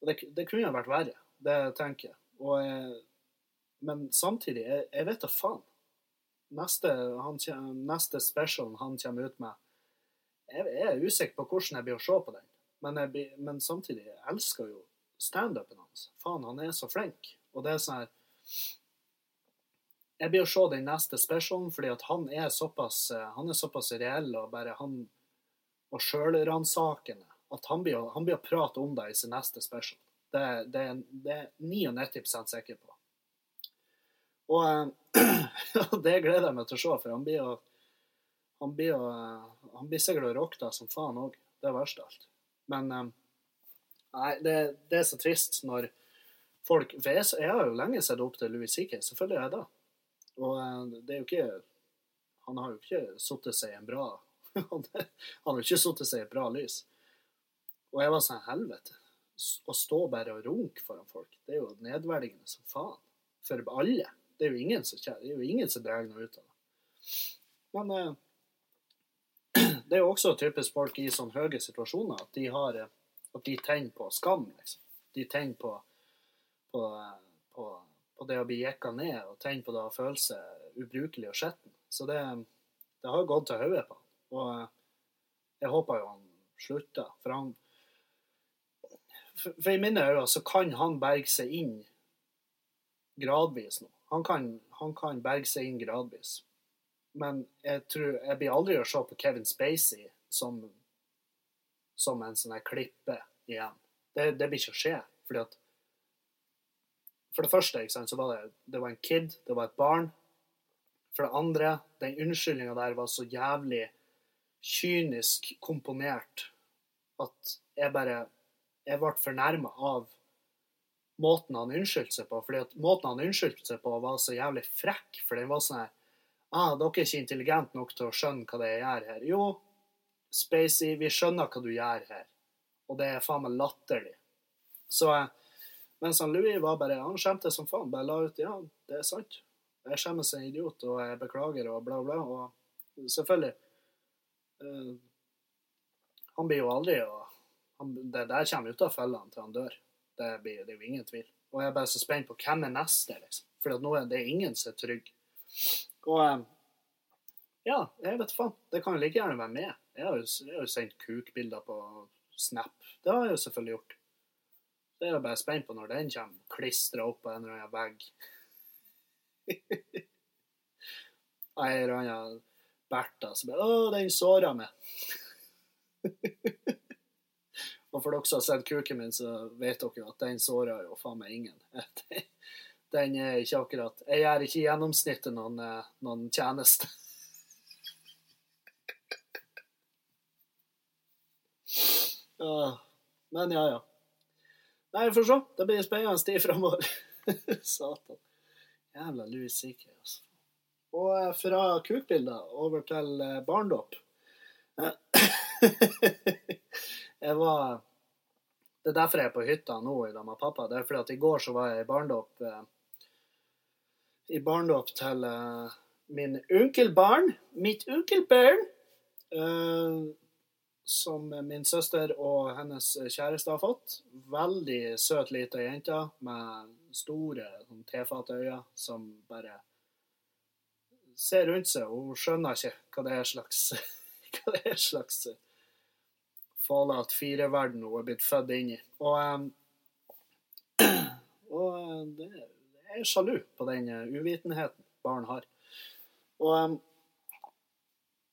Speaker 1: og det, det, kunne ha vært verre. Det tenker jeg. jeg men samtidig, jeg, jeg vet da faen. Neste, han, neste special han kommer ut med Jeg, jeg er usikker på hvordan jeg blir å se på den. Men, jeg, men samtidig, jeg elsker jo standupen hans. Faen, han er så flink. Og det er sånn her jeg blir å se den neste specialen, fordi at han er såpass, eh, han er såpass reell og bare han og sjølransakende at han blir, han blir å prate om det i sin neste special. Det, det, det er 99 sikker på. Og eh, det gleder jeg meg til å se, for han blir, å, han blir, å, han blir sikkert det som faen òg. Det er verst av alt. Men eh, nei, det, det, er så trist når folk For jeg, jeg har jo lenge sett opp til Louis C.K., selvfølgelig er jeg det. Og eh, det er jo ikke Han har jo ikke satt seg en bra Han har jo ikke satt seg i et bra lys. Og jeg var sånn Helvete. Å stå bare og runke foran folk, det er jo nedverdigende som faen. For alle. Det er jo ingen som, kjære, det er jo ingen som drar noe ut av det. Men eh, det er jo også typisk folk i sånne høye situasjoner at de har eh, at de tenner på skam, liksom. De tenner på, på, på det å bli jekka ned, og tenne på det å føle seg ubrukelig og skitten. Så det, det har gått til hodet på han. Og eh, jeg håper jo han slutter. For han For, for i mine øyne så kan han berge seg inn gradvis nå. Han kan, han kan berge seg inn gradvis. Men jeg tror Jeg blir aldri å se på Kevin Spacey som, som en sånn her klippe igjen. Det, det blir ikke å skje. Fordi at For det første sant, så var det, det var en kid, det var et barn. For det andre, den unnskyldninga der var så jævlig kynisk komponert at jeg bare Jeg ble fornærma av måten han unnskyldte seg på. fordi at måten han unnskyldte seg på, var så jævlig frekk. For den var sånn her ah, 'Dere er ikke intelligente nok til å skjønne hva det er jeg gjør her.' Jo, Spacey, vi skjønner hva du gjør her. Og det er faen meg latterlig. Så eh, mens han Louis var bare Han skjemte som faen. Bare la ut 'Ja, det er sant. Jeg skjemmes en idiot, og jeg beklager', og bla, bla. Og selvfølgelig uh, Han blir jo aldri og han, Det der kommer ut av fellene til han dør. Det, blir, det er jo ingen tvil. Og jeg er bare så spent på hvem er neste, liksom. For nå er det ingen som er trygg. Og um, ja, jeg vet faen. Det kan jo like gjerne være med. Jeg har jo, jeg har jo sendt kukbilder på Snap. Det har jeg jo selvfølgelig gjort. Så er jo bare spent på når den kommer klistra opp på en eller annen vegg. En eller annen Bertha som bare 'Å, den såra meg'. Og for dere som har sett kuken min, så vet dere jo at den sårer jo faen meg ingen. Den er ikke akkurat Jeg gjør ikke i gjennomsnittet noen, eh, noen tjeneste. Men ja, ja. Nei, vi får se. Det blir spennende tid framover. Satan. Jævla Louis CK, altså. Og eh, fra kukbilder over til eh, barndåp. jeg var Det er derfor jeg er på hytta nå i lag med pappa. Det er fordi at i går så var jeg i barndåp eh, I barndåp til min onkelbarn. Mitt onkelbarn. Som min søster og hennes kjæreste har fått. Veldig søt lita jente med store sånn, tefatøyne som bare ser rundt seg, hun skjønner ikke hva det er slags hva det er slags Fallout 4-verden hun er blitt født inn i. Og, um, og eh, det jeg er sjalu på den eh, uvitenheten barn har. Og eh,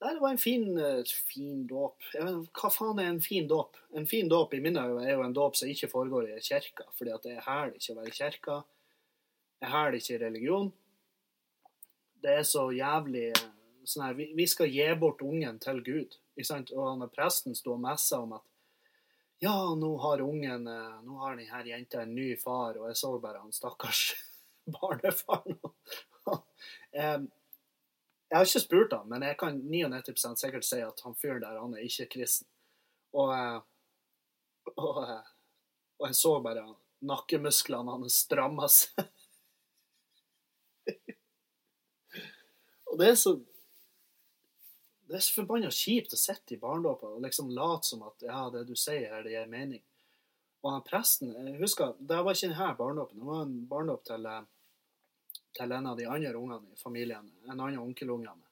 Speaker 1: Nei, det var en fin, eh, fin dåp. Hva faen er en fin dåp? En fin dåp i mine øyne er jo en dåp som ikke foregår i kirka, fordi at det er hæl ikke å være i kirka. Det er hæl ikke i religion. Det er så jævlig eh, sånn her, vi, vi skal gi bort ungen til Gud. Ikke sant? Og han presten sto og messa om at ja, nå har ungen, eh, nå har denne jenta en ny far, og jeg så bare han stakkars barnefaren. Jeg har ikke spurt han, men jeg kan 99 sikkert si at han fyren der, han er ikke kristen. Og, eh, og, eh, og jeg så bare nakkemusklene hans stramma seg. og det er så Det er så forbanna kjipt å sitte i barnedåper og liksom late som at ja, det du sier her, det gir mening. Og han presten jeg husker, Det var ikke denne barndåpen. det var en barndåp til eh, til en av de andre ungene i familien, en annen onkelungene.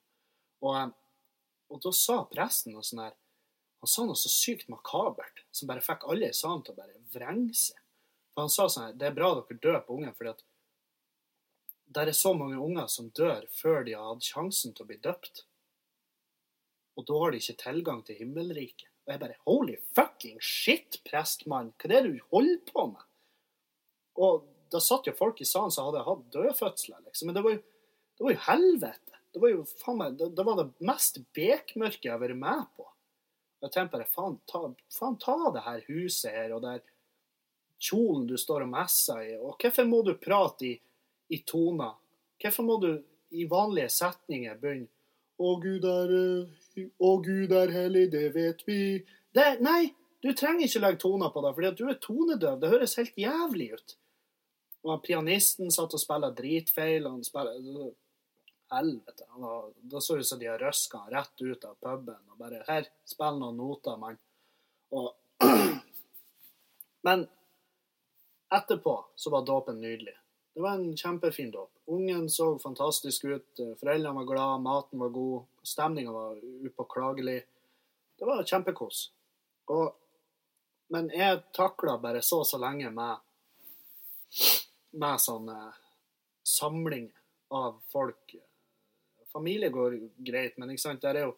Speaker 1: Og, eh, og da sa presten noe sånn her Han sa noe så sykt makabert som bare fikk alle i salen til å bare vrenge seg. For han sa sånn her Det er bra dere på ungen, fordi at det er så mange unger som dør før de har hatt sjansen til å bli døpt. Og da har de ikke tilgang til himmelriket. Og jeg bare Holy fucking shit, prestmann! Hva er det du holder på med? Og da satt jo folk i salen som hadde hatt dødfødsler, liksom. Men det var jo, det var jo helvete. Det var jo faen meg Det, det var det mest bekmørke jeg har vært med på. Jeg tenkte bare faen ta, ta det her huset her, og der kjolen du står og messer i, og hvorfor må du prate i, i toner? Hvorfor må du i vanlige setninger begynne Å, Gud er uh, Å, Gud er hellig, det vet vi. Det, nei, du trenger ikke legge toner på det, fordi at du er tonedøv. Det høres helt jævlig ut. Og pianisten satt og spilte dritfeil. og han spiller, Helvete. Han var, det så ut som de har røska han rett ut av puben og bare Her, spill noen noter, mann. Og Men etterpå så var dåpen nydelig. Det var en kjempefin dåp. Ungen så fantastisk ut, foreldrene var glade, maten var god, stemninga var upåklagelig. Det var kjempekos. Og, men jeg takla bare så så lenge med, med sånne samlinger av folk. Familie går greit, men ikke sant, der er jo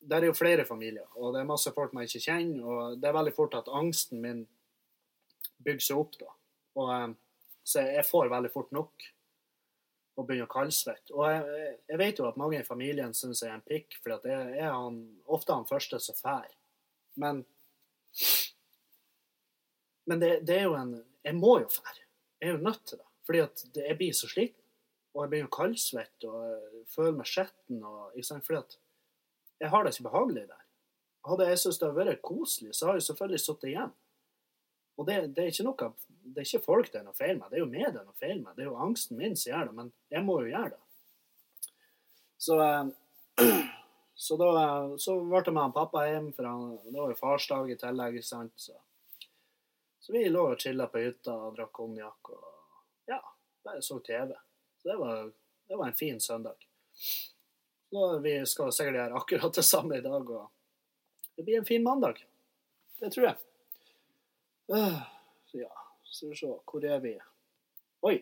Speaker 1: der er jo flere familier, og det er masse folk man ikke kjenner. Og det er veldig fort at angsten min bygger seg opp da. Og, eh, så jeg får veldig fort nok og begynner å kaldsvette. Og jeg, jeg, vet jo at mange i familien syns jeg er en pikk, for det er han, ofte han første som drar. Men, men det, det, er jo en Jeg må jo dra. Jeg er jo nødt til det. Fordi at jeg blir så sliten. Og jeg begynner jo kaldsvette og jeg føler meg skitten. Fordi at jeg har det så behagelig der. Hadde jeg syntes det hadde vært koselig, så har jeg selvfølgelig sittet igjen. Og det, det, er ikke noe, det er ikke folk det er noe feil med, det er jo meg det er noe feil med. Det er jo angsten min som gjør det, men jeg må jo gjøre det. Så, eh, så da så ble det med han pappa hjem, for han, det var jo farsdag i tillegg. sant? Så, så vi lå og chilla på hytta og drakk konjakk og ja, bare så TV. Så det var, det var en fin søndag. Så vi skal sikkert gjøre akkurat det samme i dag. og Det blir en fin mandag. Det tror jeg. Uh, så ja, skal vi se Hvor er vi? Oi!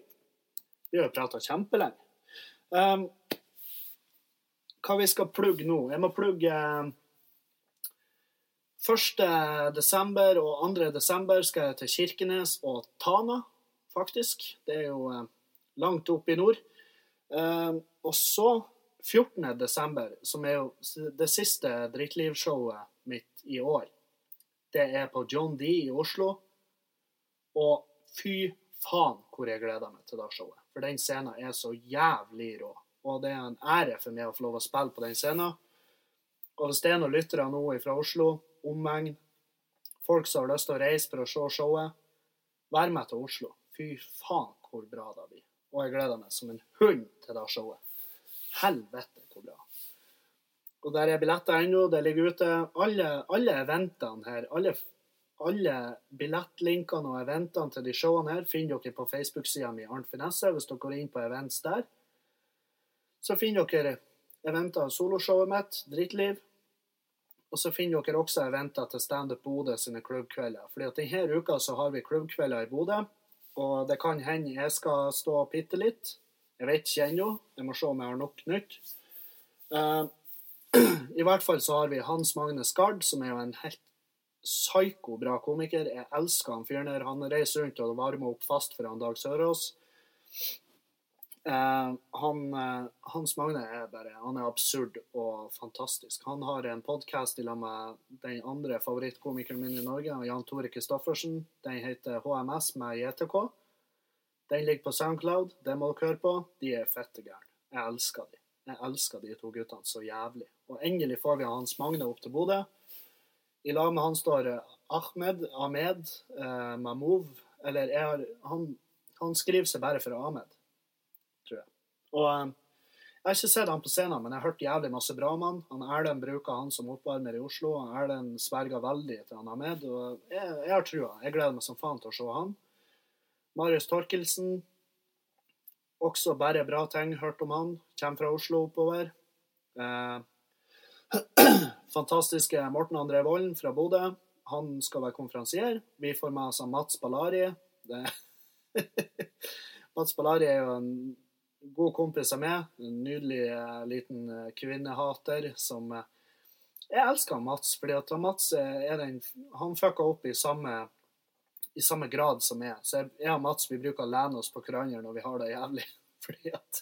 Speaker 1: Vi har jo prata kjempelenge. Um, hva vi skal plugge nå? Jeg må plugge 1. desember og 2. desember skal jeg til Kirkenes og Tana, faktisk. Det er jo uh, langt opp i nord. Um, og så 14. desember, som er jo det siste Drittlivshowet mitt i år, det er på John D i Oslo. Og fy faen hvor jeg gleder meg til det showet. For den scenen er så jævlig rå. Og det er en ære for meg å få lov å spille på den scenen. Og hvis det er noen lyttere nå fra Oslo, omegn, folk som har lyst til å reise for å se showet, vær med til Oslo. Fy faen hvor bra det blir. Og jeg gleder meg som en hund til det showet. Helvete, hvor bra. Og der er billetter ennå. Det ligger ute. Alle, alle eventene her, alle, alle billettlinkene og eventene til de showene her finner dere på Facebook-sida mi Arnt Finesse, hvis dere går inn på events der. Så finner dere eventer av soloshowet mitt, Drittliv. Og så finner dere også eventer til Standup Bodø sine klubbkvelder. Fordi at denne uka så har vi klubbkvelder i Bodø. Og det kan hende jeg skal stå bitte litt. Jeg vet ikke ennå. Jeg må se om jeg har nok nytt. Uh, I hvert fall så har vi Hans Magne Skard, som er jo en helt psyko bra komiker. Jeg elsker han fyren der. Han reiser rundt og varmer opp fast for han Dag Sørås. Uh, han, uh, Hans Magne er bare Han er absurd og fantastisk. Han har en podkast sammen med den andre favorittkomikeren min i Norge, Jan Tore Christoffersen. Den heter HMS med JTK. Den ligger på Soundcloud. Det må dere høre på. De er fette gærne. Jeg elsker de. Jeg elsker de to guttene så jævlig. Og endelig får vi Hans Magne opp til Bodø. I lag med han står Ahmed, Ahmed, eh, Mahmoud Eller har, han, han, skriver seg bare for Ahmed, jeg. Og eh, jeg har ikke sett han på scenen, men jeg har hørt jævlig masse bra om han. han Erlend bruker han som oppvarmer i Oslo. Han Erlend sverger veldig til han Ahmed. Og jeg, jeg har trua. Jeg gleder meg som faen til å se han. Marius Torkelsen. Også bare bra ting. Hørt om han. Kommer fra Oslo oppover. Eh, fantastiske Morten André Volden fra Bodø. Han skal være konferansier. Vi får med oss Mats Ballari. Mats Ballari er jo en god kompis med. En nydelig uh, liten uh, kvinnehater som uh, Jeg elsker Mats, fordi at Mats er den Han fucka opp i samme i samme grad som jeg. Så jeg og Mats vi bruker å lene oss på hverandre når vi har det jævlig. Fordi at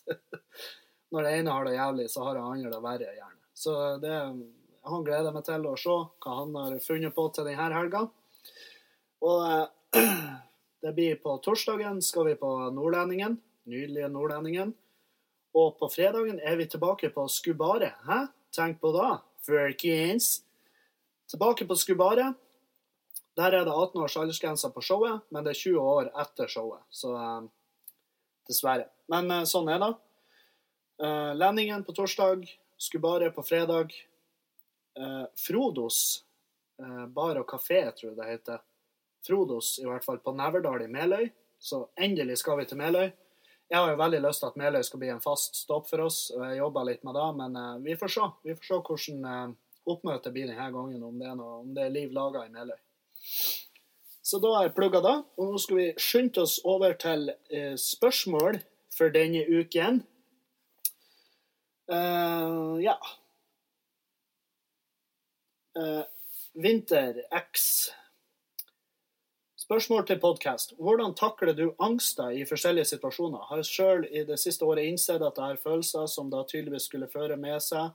Speaker 1: når det ene har det jævlig, så har det andre det verre, gjerne. Så det, han gleder meg til å se hva han har funnet på til denne helga. Og det blir på torsdagen skal vi på Nordlendingen. Nydelige Nordlendingen. Og på fredagen er vi tilbake på Skubare. Hæ? Tenk på da, folkens? Tilbake på Skubaret. Der er det 18 års aldersgrense på showet, men det er 20 år etter showet. Så eh, dessverre. Men uh, sånn er det. Uh, Lendingen på torsdag, Skubaret på fredag. Uh, Frodos bar og kafé, tror jeg det heter. Frodos, i hvert fall, på Neverdal i Meløy. Så endelig skal vi til Meløy. Jeg har jo veldig lyst til at Meløy skal bli en fast stopp for oss, jeg jobber litt med det, men eh, vi får se. Vi får se hvordan eh, oppmøtet blir denne gangen, om det er, noe, om det er liv laga i Meløy. Så da er jeg plugga da. og nå skal vi skynde oss over til eh, spørsmål for denne uken. Uh, ja. Uh, Vinter X. Spørsmål til podkast. Hvordan takler du angster i forskjellige situasjoner? Har sjøl i det siste året innsett at jeg har følelser som da tydeligvis skulle føre med seg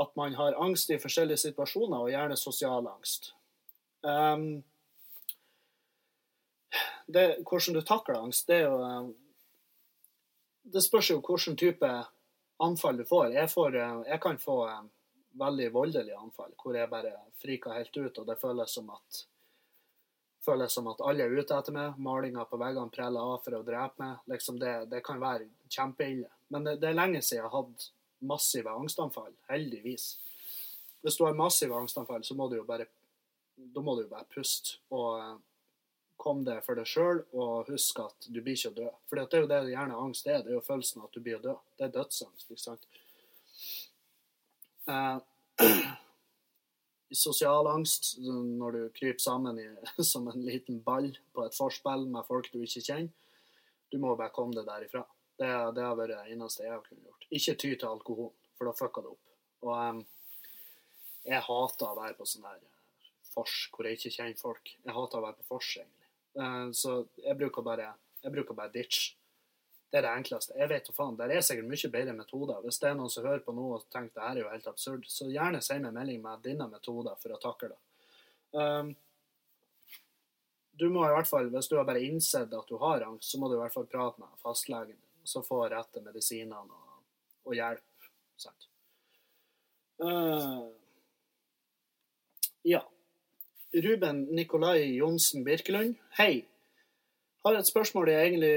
Speaker 1: at man har angst i forskjellige situasjoner, og gjerne sosial angst. Um, det, hvordan du takler angst, det er jo eh, Det spørs jo hvilken type anfall du får. Jeg, får, eh, jeg kan få eh, veldig voldelige anfall hvor jeg bare friker helt ut, og det føles som at føles som at alle er ute etter meg. Malinga på veggene preller av for å drepe meg. Liksom det, det kan være kjempeille. Men det, det er lenge siden jeg har hatt massive angstanfall, heldigvis. Hvis du har massive angstanfall, så må du jo bare da må du jo bare puste og komme det for deg sjøl og huske at du blir ikke å dø. For det er jo det gjerne angst er. Det er jo følelsen at du blir å dø. Det er dødsangst, ikke sant. Eh, sosial angst, når du kryper sammen i, som en liten ball på et forspill med folk du ikke kjenner, du må bare komme deg derifra. Det, har vært det eneste jeg har kunnet gjort. Ikke ty til alkohol, for da fucker det opp. Og um, jeg hater å være på sånn der fors hvor jeg ikke kjenner folk. Jeg hater å være på fors, egentlig. Uh, så jeg bruker bare jeg bruker bare ditch. Det er det enkleste. Jeg vet jo faen, Det er sikkert mye bedre metoder. Hvis det er noen som hører på noe og tenker det her er jo helt absurd, så gjerne send meg melding med dine metoder for å takle det. Um, du må i hvert fall, Hvis du har bare innsett at du har angst, så må du i hvert fall prate med fastlegen så få rette medisinene og, og hjelp. Sant? Uh, ja. Ruben Nikolai Johnsen Birkelund. Hei. Har et spørsmål jeg egentlig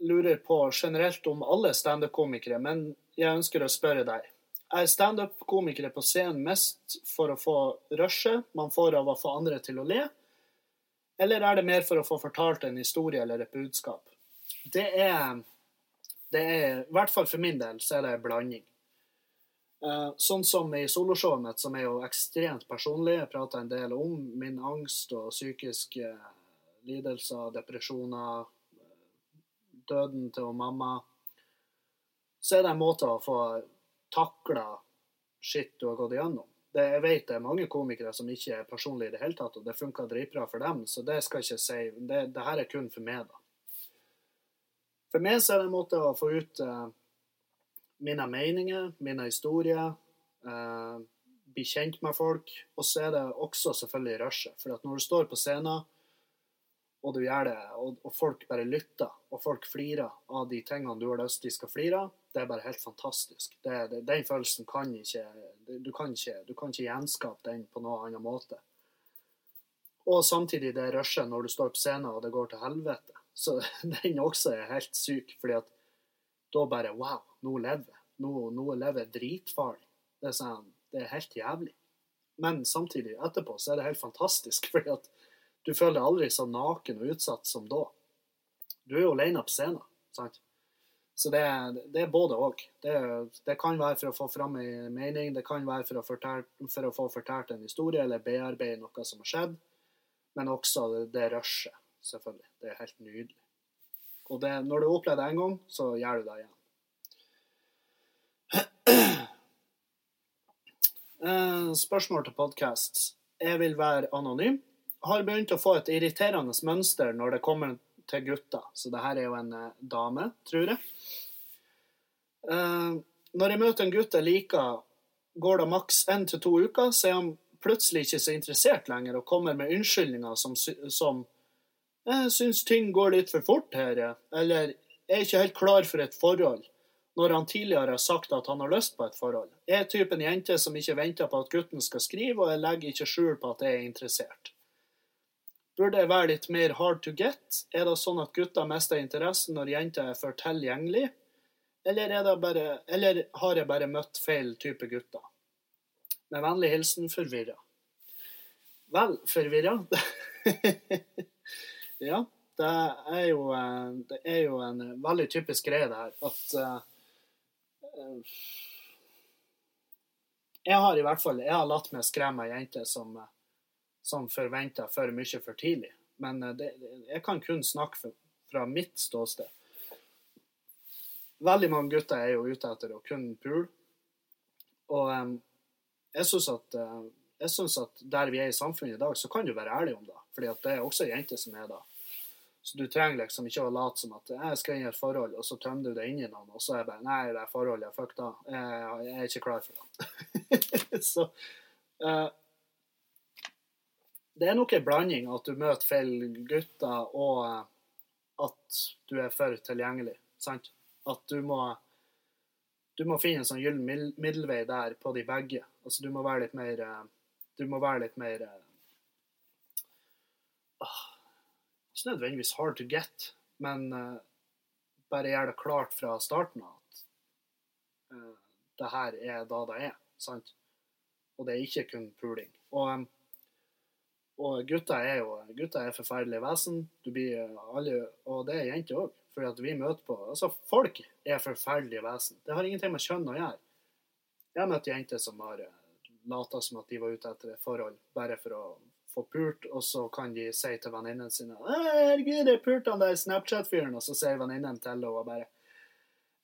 Speaker 1: lurer på generelt om alle standup-komikere, men jeg ønsker å spørre deg. Er standup-komikere på scenen mest for å få rushet man får av å få andre til å le, eller er det mer for å få fortalt en historie eller et budskap? Det er, det er I hvert fall for min del så er det en blanding. Uh, sånn som i soloshowet mitt, som er jo ekstremt personlig. Jeg prater en del om min angst og psykiske lidelser, depresjoner, døden til mamma. Så er det en måte å få takla skitt du har gått igjennom. Det, jeg vet det er mange komikere som ikke er personlige i det hele tatt, og det funka dritbra for dem, så det skal jeg ikke si. Det, det, her er kun for meg, da. For meg så er det en måte å få ut uh, mine meninger, mine historier, uh, bli kjent med folk. Og så er det også selvfølgelig rushet. For når du står på scenen, og du gjør det, og, og, folk bare lytter, og folk flirer av de tingene du har lyst de skal flire av, det er bare helt fantastisk. Det, det, den følelsen kan ikke du, kan ikke du kan ikke gjenskape den på noen annen måte. Og samtidig det rushet når du står på scenen og det går til helvete. Så den også er helt syk, fordi at da bare Wow, nå lever jeg. Nå, nå lever dritfarlig. Det sånn, det er helt jævlig. Men samtidig, etterpå, så er det helt fantastisk, fordi at du føler deg aldri så naken og utsatt som da. Du er jo alene på scenen. sant? Så det, det er både òg. Det, det, kan være for å få fram en mening, det kan være for å, fortelle, for å, få fortalt en historie eller bearbeide noe som har skjedd. Men også det, rushet, selvfølgelig. Det er helt nydelig. Og det, når du opplever det én gang, så gjør du det igjen. Eh, spørsmål til podkast. Jeg vil være anonym har begynt å få et irriterende mønster når det kommer til gutter. Så det her er jo en eh, dame, tror jeg. Uh, når jeg møter en gutt jeg liker, går det maks én til to uker, så er han plutselig ikke så interessert lenger og kommer med unnskyldninger som, som 'Jeg syns ting går litt for fort her', eller 'Jeg er ikke helt klar for et forhold'. når han tidligere har sagt at han har lyst på et forhold. Jeg er typen jente som ikke venter på at gutten skal skrive, og jeg legger ikke skjul på at jeg er interessert. Burde jeg være litt mer hard to get? Er det sånn at gutter mister interessen når jenter er for tilgjengelig? Eller, er det bare, eller har jeg bare møtt feil type gutter? Med vennlig hilsen forvirra. Vel, forvirra? ja, det er, jo, det er jo en veldig typisk greie det her. At uh, Jeg har i hvert fall jeg har latt meg skremme ei jente som, eh, som forventa for mye for tidlig. Men det, jeg kan kun snakke for, fra mitt ståsted. Veldig mange gutter er jo ute etter å kunne pule. Og um, jeg syns at uh, at der vi er i samfunnet i dag, så kan du være ærlig om det. Fordi det er også jenter som er det. Så du trenger liksom ikke å late som at jeg skal inn i et forhold, og så tømmer du det inn i noen, og så er jeg bare Nei, det er forholdet, fuck da. Jeg, jeg er ikke klar for det. så uh, Det er nok en blanding at du møter feil gutter, og uh, at du er for tilgjengelig. Sant? At du må du må finne en sånn gyllen middelvei der på de begge. Altså, du må være litt mer uh, Du må være litt mer ikke nødvendigvis hard to get, men uh, bare gjøre det klart fra starten av at uh, det her er da det er. sant? Og det er ikke kun puling. Og, um, og gutter er jo gutter er forferdelige vesen. Du blir alle, og det er jenter òg. Fordi at vi møter på Altså, folk er forferdelige vesen. Det har ingenting med kjønn å gjøre. Jeg har møtt jenter som har lata som at de var ute etter et forhold bare for å få pult, og så kan de si til venninnene sine 'Herregud, jeg pulte han der Snapchat-fyren', og så sier venninnen til henne og bare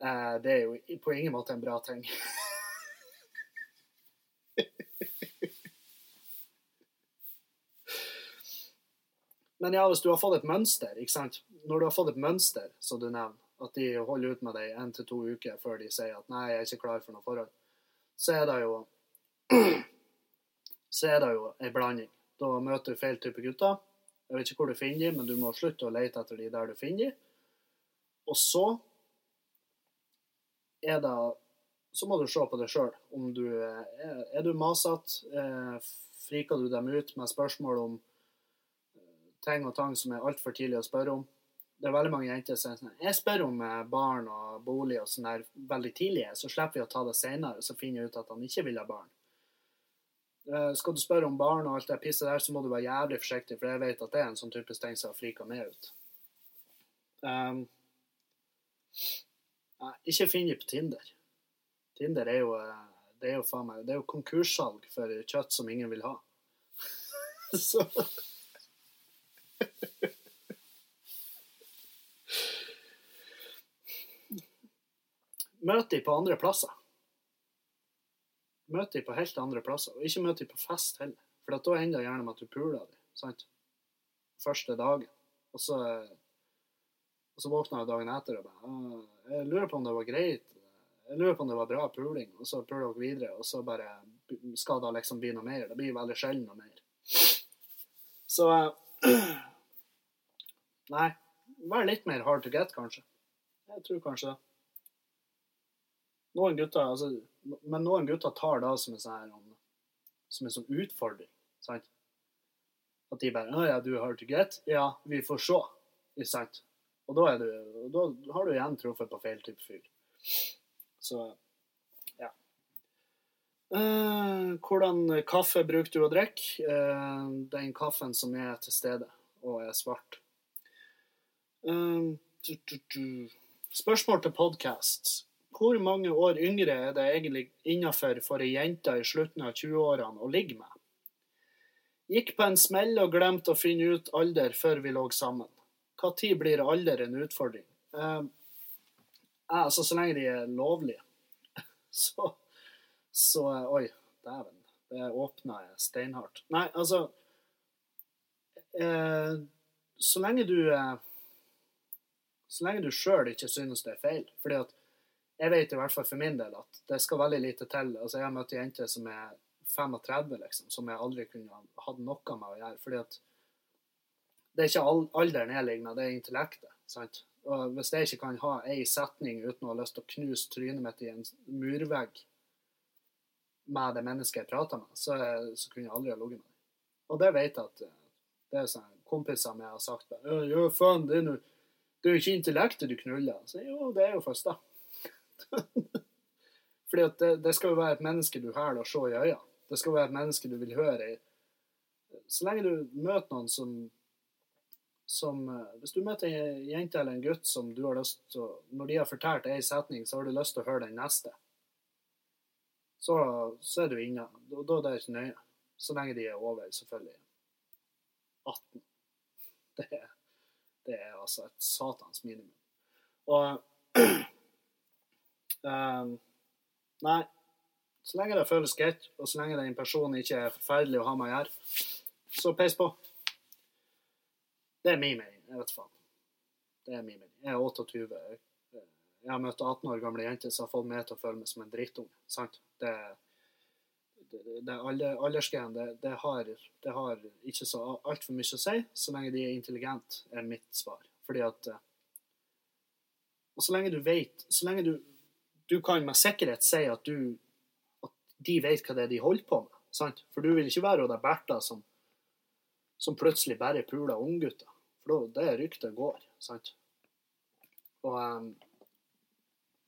Speaker 1: eh, Det er jo på ingen måte en bra ting. Men ja, hvis du har fått et mønster, ikke sant Når du har fått et mønster, som du nevner, at de holder ut med deg én til to uker før de sier at 'nei, jeg er ikke klar for noe forhold', så er det jo så er det jo ei blanding. Da møter du feil type gutter. Jeg vet ikke hvor du finner dem, men du må slutte å lete etter de der du finner dem. Og så er det Så må du se på deg sjøl. Er, er du masete? Eh, friker du dem ut med spørsmål om ting og tang som er altfor tidlig å spørre om? Det er veldig mange jenter som sier sånn Jeg spør om eh, barn og bolig og sånn der veldig tidlig, så slipper vi å ta det seinere, så finner jeg ut at han ikke vil ha barn. Uh, skal du spørre om barn og alt det pisset der, så må du være jævlig forsiktig, for jeg vet at det er en sånn type ting som har frika meg ut. Um, ikke finn dem på Tinder. Tinder er jo eh, det er jo faen meg, det er jo konkurssalg for kjøtt som ingen vil ha. så Møt dem på andre plasser. Møt dem på helt andre plasser, og ikke møt dem på fest heller. For da hender det gjerne med at du puler dem. sant? Første dagen. Og så, og så våkner jeg dagen etter og bare «Ah, Jeg lurer på om det var greit. Jeg lurer på om det var bra puling. Og så puler dere videre, og så bare skal det liksom bli noe mer. Det blir veldig sjelden noe mer. Så Nei. Vær litt mer hard to get, kanskje. Jeg tror kanskje det. Noen gutter, altså men noen gutter tar det som en sånn, som en sånn utfordring. Sant? At de bare 'Å ja, du er hard to get?' Ja, vi får se. Ikke sant? Og da, du, da har du igjen truffet på feil type fyr. Så hvordan kaffe bruker du å drikke? Eh, den kaffen som er til stede og er svart. Eh, Spørsmål til podkast. Hvor mange år yngre er det egentlig innafor for ei jente i slutten av 20-årene å ligge med? Gikk på en smell og glemte å finne ut alder før vi lå sammen. Når blir alder en utfordring? Eh, altså, så lenge de er lovlige. Så, så Oi, dæven. Det åpna jeg steinhardt. Nei, altså eh, Så lenge du eh, Så lenge du sjøl ikke synes det er feil. fordi at jeg vet i hvert fall for min del at det skal veldig lite til. Altså, jeg har møtt jenter som er 35, liksom, som jeg aldri kunne hatt noe med å gjøre. fordi at det er ikke alderen jeg ligner, det er intellektet. sant? Og hvis jeg ikke kan ha ei setning uten å ha lyst til å knuse trynet mitt i en murvegg med det mennesket jeg prater med, så, så kunne jeg aldri ha ligget med dem. Og det vet jeg at eh, det er sånn kompiser med har sagt «Ja, ja, faen, det er, no, det er jo ikke intellektet du knuller. Så jo, det er jo først da. Fordi at det, det skal jo være et menneske du hæler å se i øynene. Det skal være et menneske du vil høre i. Så lenge du møter noen som, som eh, Hvis du møter ei jente eller en gutt som du har lyst til å Når de har fortalt ei setning, så har du lyst til å høre den neste. Så, så er du inne. Da, da er det ikke nøye. Så lenge de er over, selvfølgelig. 18. Det er, det er altså et satans minimum. Og um, Nei. Så lenge det føles greit, og så lenge den personen ikke er forferdelig å ha med å gjøre, så peis på. Det er min mening. Jeg vet faen. Det er min mening. Jeg er 28. Jeg har møtt 18 år gamle jenter som har fått meg til å føle meg som en drittunge. Sant? Det, det, det alder, det, det, har, det har ikke så altfor mye å si, så lenge de er intelligente, er mitt svar. Fordi at eh, Og så lenge du vet Så lenge du du kan med sikkerhet si at, du, at de vet hva det er de holder på med. Sant? For du vil ikke være hun der Bertha som, som plutselig bare puler unggutter. For da, det ryktet går. Sant? Og, um,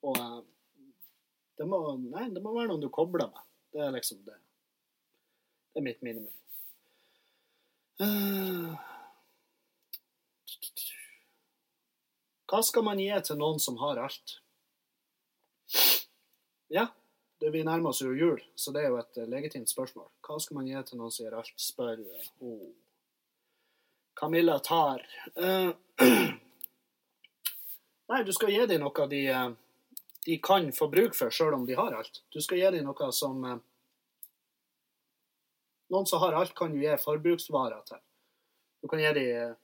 Speaker 1: og um, det, må, nei, det må være noen du kobler med. Det er liksom det. Det er mitt minimum. Uh, hva skal man gi til noen som har alt? Ja, det vi nærmer oss jo jul, så det er jo et legitimt spørsmål. Hva skal man gi til noen som gjør alt, spør oh. Camilla tar. Uh, nei, du skal gi dem noe de, de kan få bruk for, sjøl om de har alt. Du skal gi dem noe som uh, Noen som har alt, kan du gi forbruksvarer til. Du kan gi dem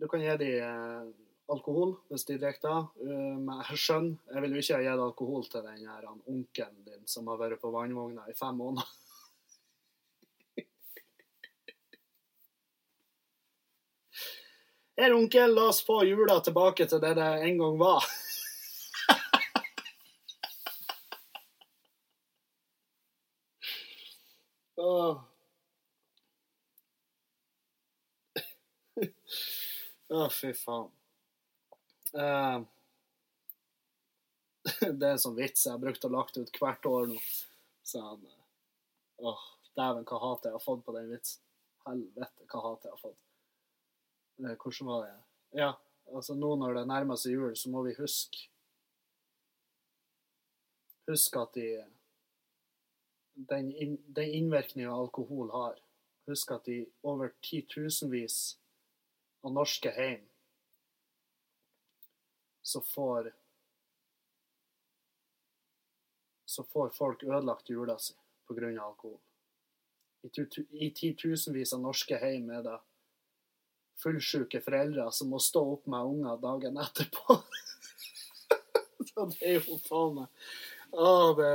Speaker 1: Du kan gi dem alkohol hvis de drikker det. Men jeg skjønner, jeg vil jo ikke gitt alkohol til den her onkelen din som har vært på vannvogna i fem måneder. Her, onkel, la oss få jula tilbake til det det en gang var. Åh. Å, fy faen. Uh, det er en sånn vits jeg har brukt og lagt ut hvert år nå. Så han Åh, dæven, hva hat jeg har fått på den vitsen. Helvete, hva hat jeg har fått. Uh, hvordan var det? Ja, altså nå når det nærmer seg jul, så må vi huske Husk at de den, in, den innvirkninga alkohol har. Husk at i over titusenvis av norske hjem så får så får folk ødelagt jula si pga. alkohol. I, I titusenvis av norske hjem er det fullsjuke foreldre som må stå opp med unger dagen etterpå. så det er jo faen meg Å, det,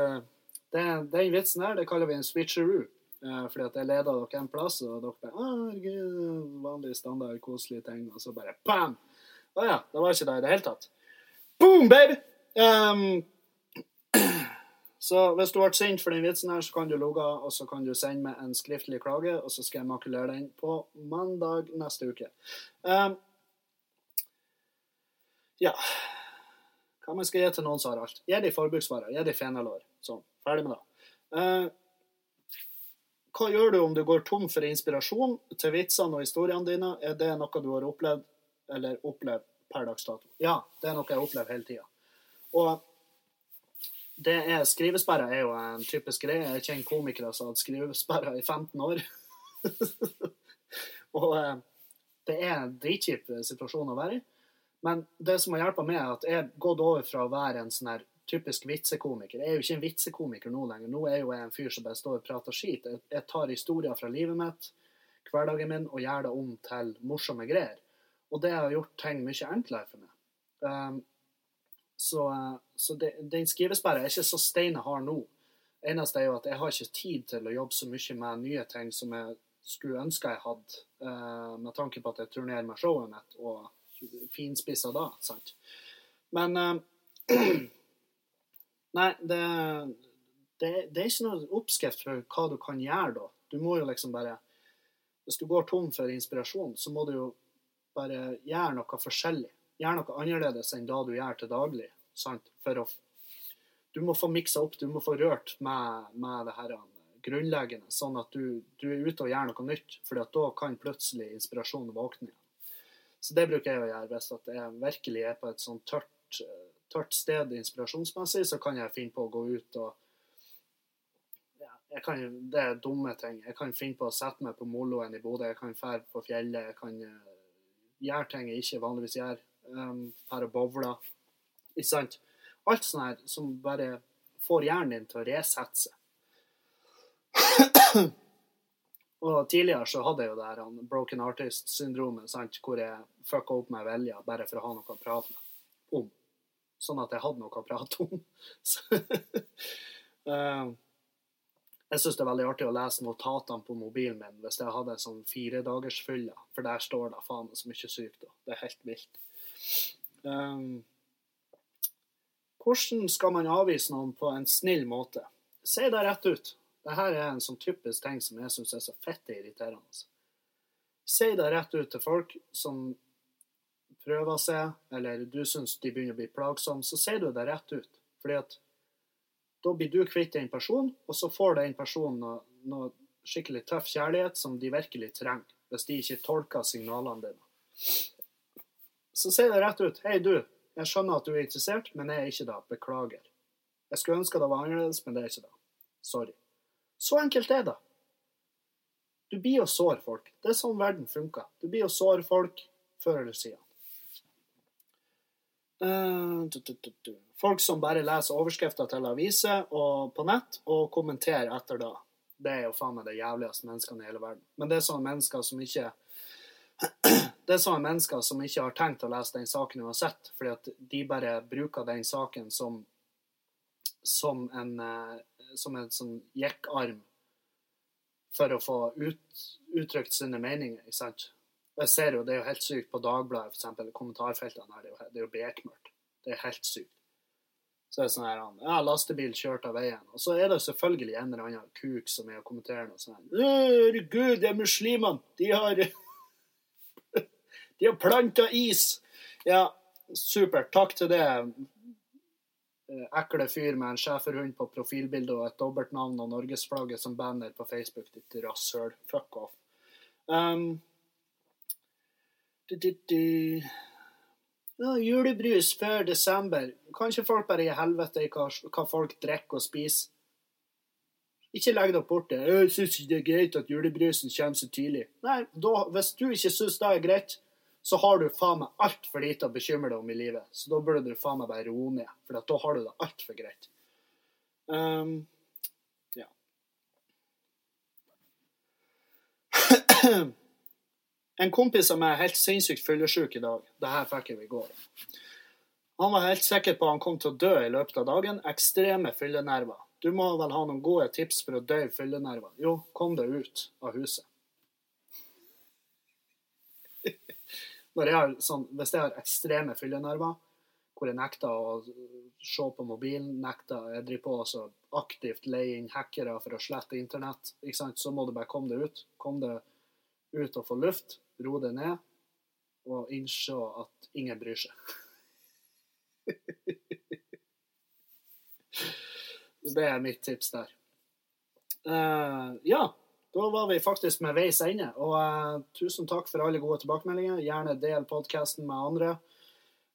Speaker 1: Den vitsen her det kaller vi en switcheroo. Eh, fordi at jeg leder dere en plass, og dere bare herregud, vanlig standard, koselige ting, og så bare bam! Å ja, det var ikke det i det hele tatt. Boom, baby! Um, så hvis du ble sint for den vitsen her, så kan du logge, og så kan du sende meg en skriftlig klage, og så skal jeg makulere den på mandag neste uke. Um, ja Hva man skal gi til noen som har alt? Gi de forbruksvarer. Gi de fenalår. Sånn. Ferdig med det. Eh, hva gjør du om du går tom for inspirasjon til vitsene og historiene dine? Er det noe du har opplevd eller opplevd per dags dato. Ja, det er noe jeg opplever hele tida. Og det er, skrivesperre er jo en typisk greie. Jeg kjenner komikere som har hatt skrivesperre i 15 år. og eh, det er en dritkjip situasjon å være i. Men det som har hjulpet meg, er at jeg har gått over fra å være en sånn her typisk vitsekomiker. Jeg er jo ikke en vitsekomiker nå lenger. Nå er jeg jo en fyr som bare står og prater skit. Jeg tar historier fra livet mitt, hverdagen min, og gjør det om til morsomme greier. Og det har gjort ting mye enklere for meg. Um, så, så det, den skrivesperra er ikke så stein jeg har nå. Eneste er jo at jeg har ikke tid til å jobbe så mye med nye ting som jeg skulle ønske jeg hadde, uh, med tanke på at jeg turnerer med showet mitt og finspissa da, sant. Men eh, Nei, det, det, det er ikke noe oppskrift for hva du kan gjøre da. Du må jo liksom bare Hvis du går tom for inspirasjon, så må du jo bare gjøre noe forskjellig. Gjøre noe annerledes enn det du gjør til daglig. sant? For å Du må få miksa opp, du må få rørt med, med det her grunnleggende, sånn at du, du er ute og gjør noe nytt. For da kan plutselig inspirasjonen våkne igjen. Så det bruker jeg å gjøre hvis at jeg virkelig er på et sånn tørt, tørt sted inspirasjonsmessig, så kan jeg finne på å gå ut og ja, kan, Det er dumme ting. Jeg kan finne på å sette meg på moloen i Bodø, jeg kan fære på fjellet, jeg kan uh, gjøre ting jeg ikke vanligvis gjør. Um, og bowle. Ikke sant? Alt sånt her som bare får hjernen din til å resette seg. Og tidligere så hadde jeg jo det her broken artist-syndromet, sant, hvor jeg fucka opp med vilje bare for å ha noe å prate med om. Sånn at jeg hadde noe å prate om. Uh, jeg syns det er veldig artig å lese notatene på mobilen min hvis jeg hadde en sånn firedagersfylla, for der står det faen så mye sykt. Da. Det er helt vilt. Um, hvordan skal man avvise noen på en snill måte? Si det rett ut. Dette er en sånn typisk ting som jeg syns er så fette irriterende. Si det rett ut til folk som prøver seg, eller du syns de begynner å bli plagsomme, så sier du det rett ut. Fordi at da blir du kvitt den personen, og så får den personen noe, noe skikkelig tøff kjærlighet som de virkelig trenger, hvis de ikke tolker signalene dine. Så si det rett ut. Hei, du. Jeg skjønner at du er interessert, men jeg er ikke det. Beklager. Jeg skulle ønske det var annerledes, men det er ikke det. Sorry. Så enkelt er det. Du blir å såre folk. Det er sånn verden funker. Du blir å såre folk før eller siden. Uh, folk som bare leser overskrifter til aviser og på nett og kommenterer etter det. Det er jo faen meg det jævligste menneskene i hele verden. Men det er sånne mennesker som ikke det er sånne mennesker som ikke har tenkt å lese den saken uansett, fordi at de bare bruker den saken som som en, eh, som en sånn jekkarm for å få ut, uttrykt sine meninger. ikke sant? Jeg ser jo, Det er jo helt sykt på Dagbladet, f.eks. Kommentarfeltene her, det er jo, det jo bekmørkt. Det er helt sykt. Så er det sånn her Ja, lastebil kjørt av veien. Og så er det selvfølgelig en eller annen kuk som er og kommenterer noe sånt. Herregud, det er muslimene! De har De har planta is! Ja, supert. Takk til det ekle fyr med en schæferhund på profilbildet og et dobbeltnavn og norgesflagget som banner på Facebook. Ditt rasshøl. Fuck off. Um, du, du, du. Ja, julebrus før desember. Kan ikke folk bare gi helvete i hva, hva, folk drikker og spiser? Ikke legg dere bort det. 'Jeg syns ikke det er greit at julebrusen kommer så tidlig'. Nei, da, hvis du ikke syns det er greit, så har du faen meg altfor lite å bekymre deg om i livet. Så da burde du faen meg bare roe ned, for da har du det altfor greit. Um, ja. En kompis meg er helt sinnssykt fyllesyk i dag. Det her fikk jeg i går. Han var helt sikker på at han kom til å dø i løpet av dagen. Ekstreme fyllenerver. Du må vel ha noen gode tips for å dø i fyllenerver? Jo, kom deg ut av huset. Jeg har, sånn, hvis jeg har ekstreme fyllenerver, hvor jeg nekter å se på mobilen, nekter jeg driver på å aktivt leie inn hackere for å slette internett, så må du bare komme deg ut. Kom deg ut og få luft, ro deg ned og innse at ingen bryr seg. det er mitt tips der. Uh, ja. Da var vi faktisk med veis ende. Og uh, tusen takk for alle gode tilbakemeldinger. Gjerne del podkasten med andre.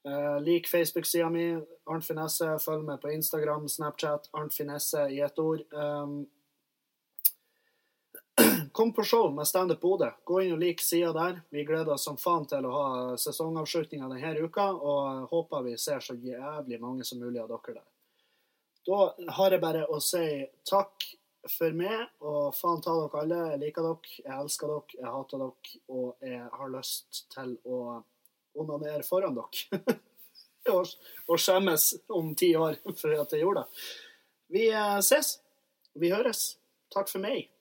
Speaker 1: Uh, lik Facebook-sida mi, Arnt Finesse. Følg med på Instagram, Snapchat, Arnt Finesse i ett ord. Um, kom på show med Standup Bodø. Gå inn og lik sida der. Vi gleder oss som faen til å ha sesongavslutninga denne uka, og håper vi ser så jævlig mange som mulig av dere der. Da har jeg bare å si takk for meg, og faen ta dere alle. Jeg liker dere, jeg elsker dere, jeg hater dere, og jeg har lyst til å onanere foran dere. og, skjemmes om ti år for at jeg gjorde det. Vi eh, ses. Vi høres. Takk for meg.